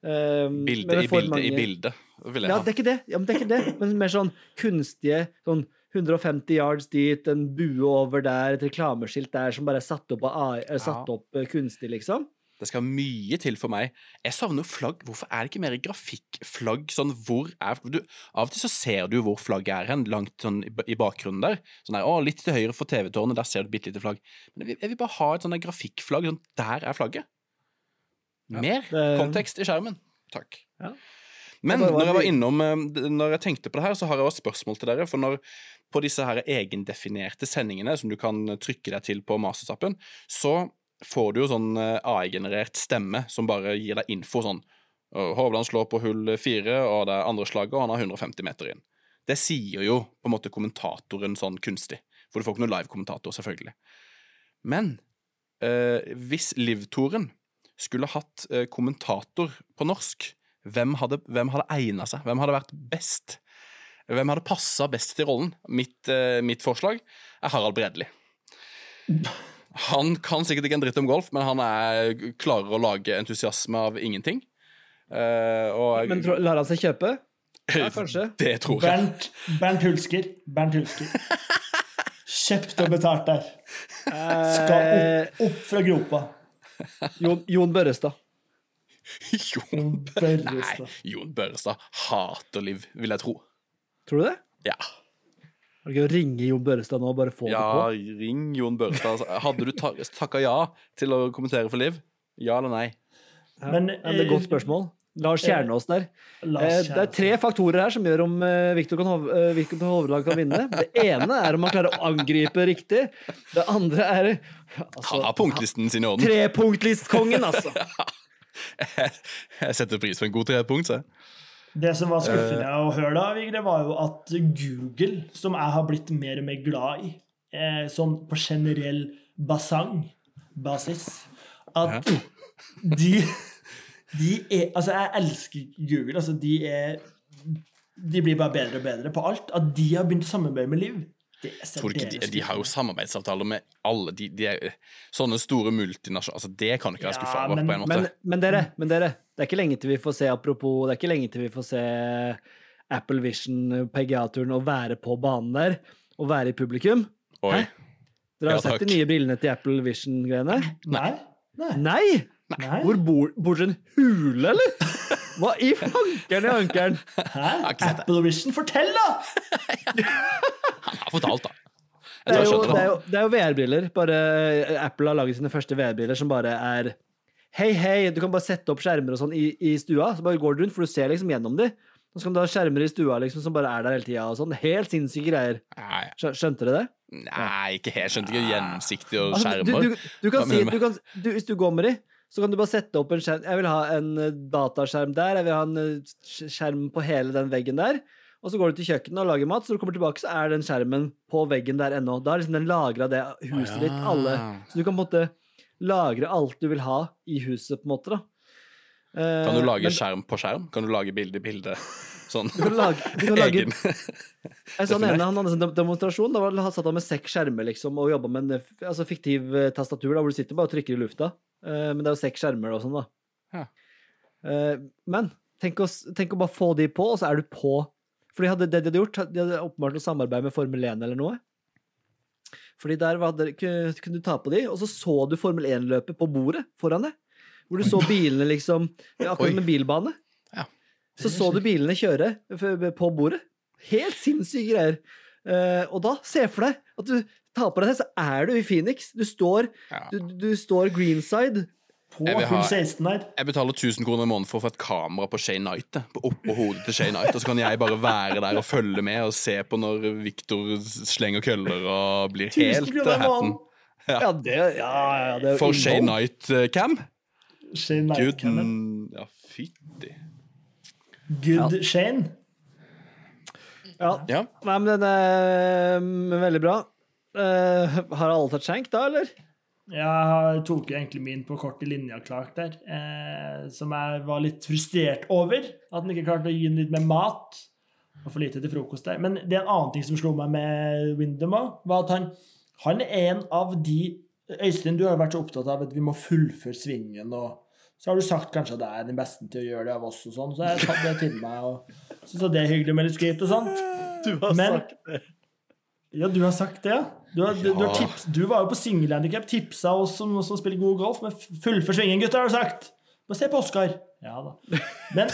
Um, Bilde i bilde bilde i mange- bilde, vil jeg Ja, ha. det er ikke det. Ja, men det er ikke det. Men mer sånn kunstige sånn 150 yards dit, en bue over der, et reklameskilt der som bare er satt opp, av er satt opp eh, kunstig, liksom. Det skal mye til for meg. Jeg savner flagg. Hvorfor er det ikke mer grafikkflagg? Sånn, hvor er du, Av og til så ser du hvor flagget er hen, langt sånn i, bakgrunnen der. Sånn der, å, Litt til høyre for TV-tårnet, der ser du et bitte lite flagg. Men jeg vil, bare ha et sånn grafikkflagg. Sånn, der er flagget. Mer det- kontekst i skjermen. Takk. Ja. Men når jeg var innom eh, Når jeg tenkte på det her, så har jeg også spørsmål til dere. For når på disse her egendefinerte sendingene som du kan trykke deg til på Mastersappen, så får du jo sånn eh, AI-generert stemme som bare gir deg info sånn «Å, Hovland slår på hull fire, og det er andre slaget, og han har 150 meter inn. Det sier jo på en måte kommentatoren sånn kunstig, for du får ikke noen live-kommentator, selvfølgelig. Men eh, hvis Liv-Toren skulle hatt eh, kommentator på norsk, hvem hadde, hvem hadde egna seg? Hvem hadde vært best? Hvem hadde passa best til rollen? Mitt, eh, mitt forslag er Harald Bredli. Han kan sikkert ikke en dritt om golf, men han er, klarer å lage entusiasme av ingenting. Uh, og Men tro- lar han seg kjøpe? Ja, kanskje. Det tror jeg. Bernt, Bernt Hulsker. Bernt Hulsker. Kjøpt og betalt der. Skal Eh, opp, opp fra gropa. Jon, Jon Børrestad. Jon Børrestad. Nei, Jon Børrestad hater Liv, vil jeg tro. Tror du det? Ja. Er det å ringe Jon Børrestad nå og bare få ja, det på? Ja, ring Jon Børrestad. Altså, Hadde du ta takka ja til å kommentere for Liv? Ja eller nei? Ja, Men, det er et godt eh, spørsmål. Lars Kjernås der. Lars Eh, Det er tre faktorer her som gjør om eh, Viktor hovedlag Hov eh, Viktor Hovland kan vinne. Det ene er om han klarer å angripe riktig. Det andre er altså, Han har punktlisten sin i orden. Trepunktlistkongen, altså. Jeg setter pris på en god trepunkt, så. Det som var skuffende uh, å høre, da, Vigre, var jo at Google, som jeg har blitt mer og mer glad i, eh, sånn på generell basang, basis, at de, de er Altså, jeg elsker Google. Altså, de er de blir bare bedre og bedre på alt. At de har begynt å samarbeide med Liv, det er Tror du ikke de, de har jo samarbeidsavtaler med alle. De, de er, sånne store multinasjonale altså Det kan du ikke være Ja, skuffa over, men- på en måte. Men, men dere, men dere, det er ikke lenge til vi får se apropos, det er ikke lenge til vi får se Apple Vision PGA-turen og være på banen der, og være i publikum. Oi. Hæ? Dere har Ja, sett de nye brillene til Apple Vision-greiene? Nei. Nei. Nei! Nei. Hvor bor, bor dere en hule, eller? Hva i fankeren i ankeren? Hæ? Apple Vision, fortell, da! Han har fortalt, da. Det er jo, det er jo, det er jo VR-briller. Eh, Apple har laget sine første VR-briller som bare er Hei, hei, du kan bare sette opp skjermer og sånn i, i stua, så bare går du rundt, for du ser liksom gjennom de. Og så kan du ha skjermer i stua liksom som bare er der hele tida sånn. Helt sinnssyke greier. Skjønte dere det? nei, ikke helt. Skjønte ikke gjennomsiktig og Altså, du, skjermer. du, du kan si du du kan, du, Hvis du går med de, så kan du bare sette opp en skjerm. Jeg vil ha en eh, dataskjerm der, jeg vil ha en eh, skjerm på hele den veggen der. Og så går du til kjøkkenet og lager mat, så når du kommer tilbake, så er den skjermen på veggen der ennå. Da er liksom den lagra det huset ditt, alle. Så du kan på en måte lagre alt du vil ha i huset, på en måte, da. Eh, Kan du lage men skjerm på skjerm? Kan du lage bilde i bilde? Sånn. Du kan lage, du kan lage Egen. Jeg så han ene han hadde en demonstrasjon. Da var han satt han med seks skjermer liksom, og jobba med en eh, altså, fiktiv eh, tastatur da, hvor du sitter bare og trykker i lufta. Eh, men det er jo seks skjermer og sånn, da. Ja. Eh, men tenk å, tenk å bare få de på, og så er du på. For de hadde, det de hadde gjort, de hadde åpenbart noe samarbeid med Formel 1 eller noe. Fordi der var det, kunne, du ta på de, og så så du Formel 1-løpet på bordet foran deg. Hvor du så bilene liksom Akkurat med bilbane. Ja. Så så du bilene kjøre på bordet. Helt sinnssyke greier. Eh, og da, se for deg at du tar på deg det, så er du i Phoenix. Du står, du, du står greenside. På Jeg hull 16 der. Jeg betaler 1000 kroner i måneden for å få et kamera på Shay Knight. på- Oppå hodet til Shay Knight, og så kan jeg bare være der og følge med og se på når Victor slenger køller og blir 1000 helt hatten. måneden. Ja, det, ja, ja, det er For Shay. Knight-cam? Shane Gud Lightcannon. Ja, fytti. Good Shane. Ja. Ja. Nei, men den er mm, veldig bra. Uh, har alle tatt skjenk da, eller? Jeg tok jo egentlig min på kort i linja Clark der, eh, som jeg var litt frustrert over. At han ikke klarte å gi den litt mer mat. Og for lite til frokost der. Men det er en annen ting som slo meg med Windham òg, var at han, han er en av de Øystein, du har vært så opptatt av at vi må fullføre svingen, og så har du sagt kanskje at jeg er den beste til å gjøre det av oss, og sånn, så jeg tatt det til meg, og syns det er hyggelig med litt skryt og sånt. Du har Men- sagt det. Ja, du har sagt det, ja. Du, har, du, du, har tips, du var jo på singelhandikap, tipsa oss som, som spiller god golf, men fullfør svingen, gutter, har du sagt. Bare se på Oscar. Ja da. Men,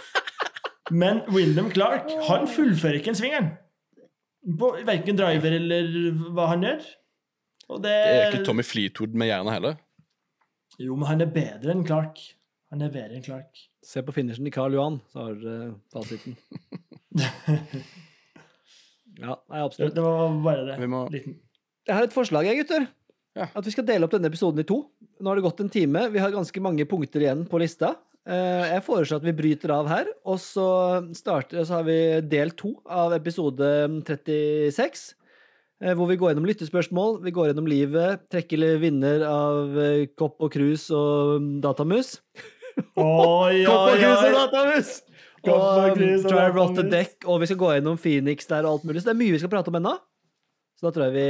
men William Clark, han fullfører ikke en svingeren. På verken driver eller hva han gjør. Og det, Det er ikke Tommy Fleetwood med jernet heller. Jo, men han er bedre enn Clark. Han er bedre enn Clark. Se på finishen til Karl Johan, så har dere fasiten. Ja, absolutt. det var bare det. Vi må- Liten. Jeg har et forslag, jeg, gutter. Ja. At vi skal dele opp denne episoden i to. Nå har det gått en time. Vi har ganske mange punkter igjen på lista. Eh, Jeg foreslår at vi bryter av her, og så, starter, så har vi del to av episode 36. eh, Hvor vi går gjennom lyttespørsmål, vi går gjennom livet, trekker vinner av eh, kopp og krus og mm, datamus. Oi, Kopp og krus og datamus! Og off the deck, og vi skal gå gjennom Phoenix der og alt mulig. Så det er mye vi skal prate om ennå. Så da tror jeg vi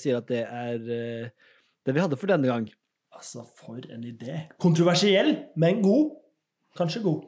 sier at det er eh, det vi hadde for denne gang. Altså, for en idé. Kontroversiell, men god. Kanskje god.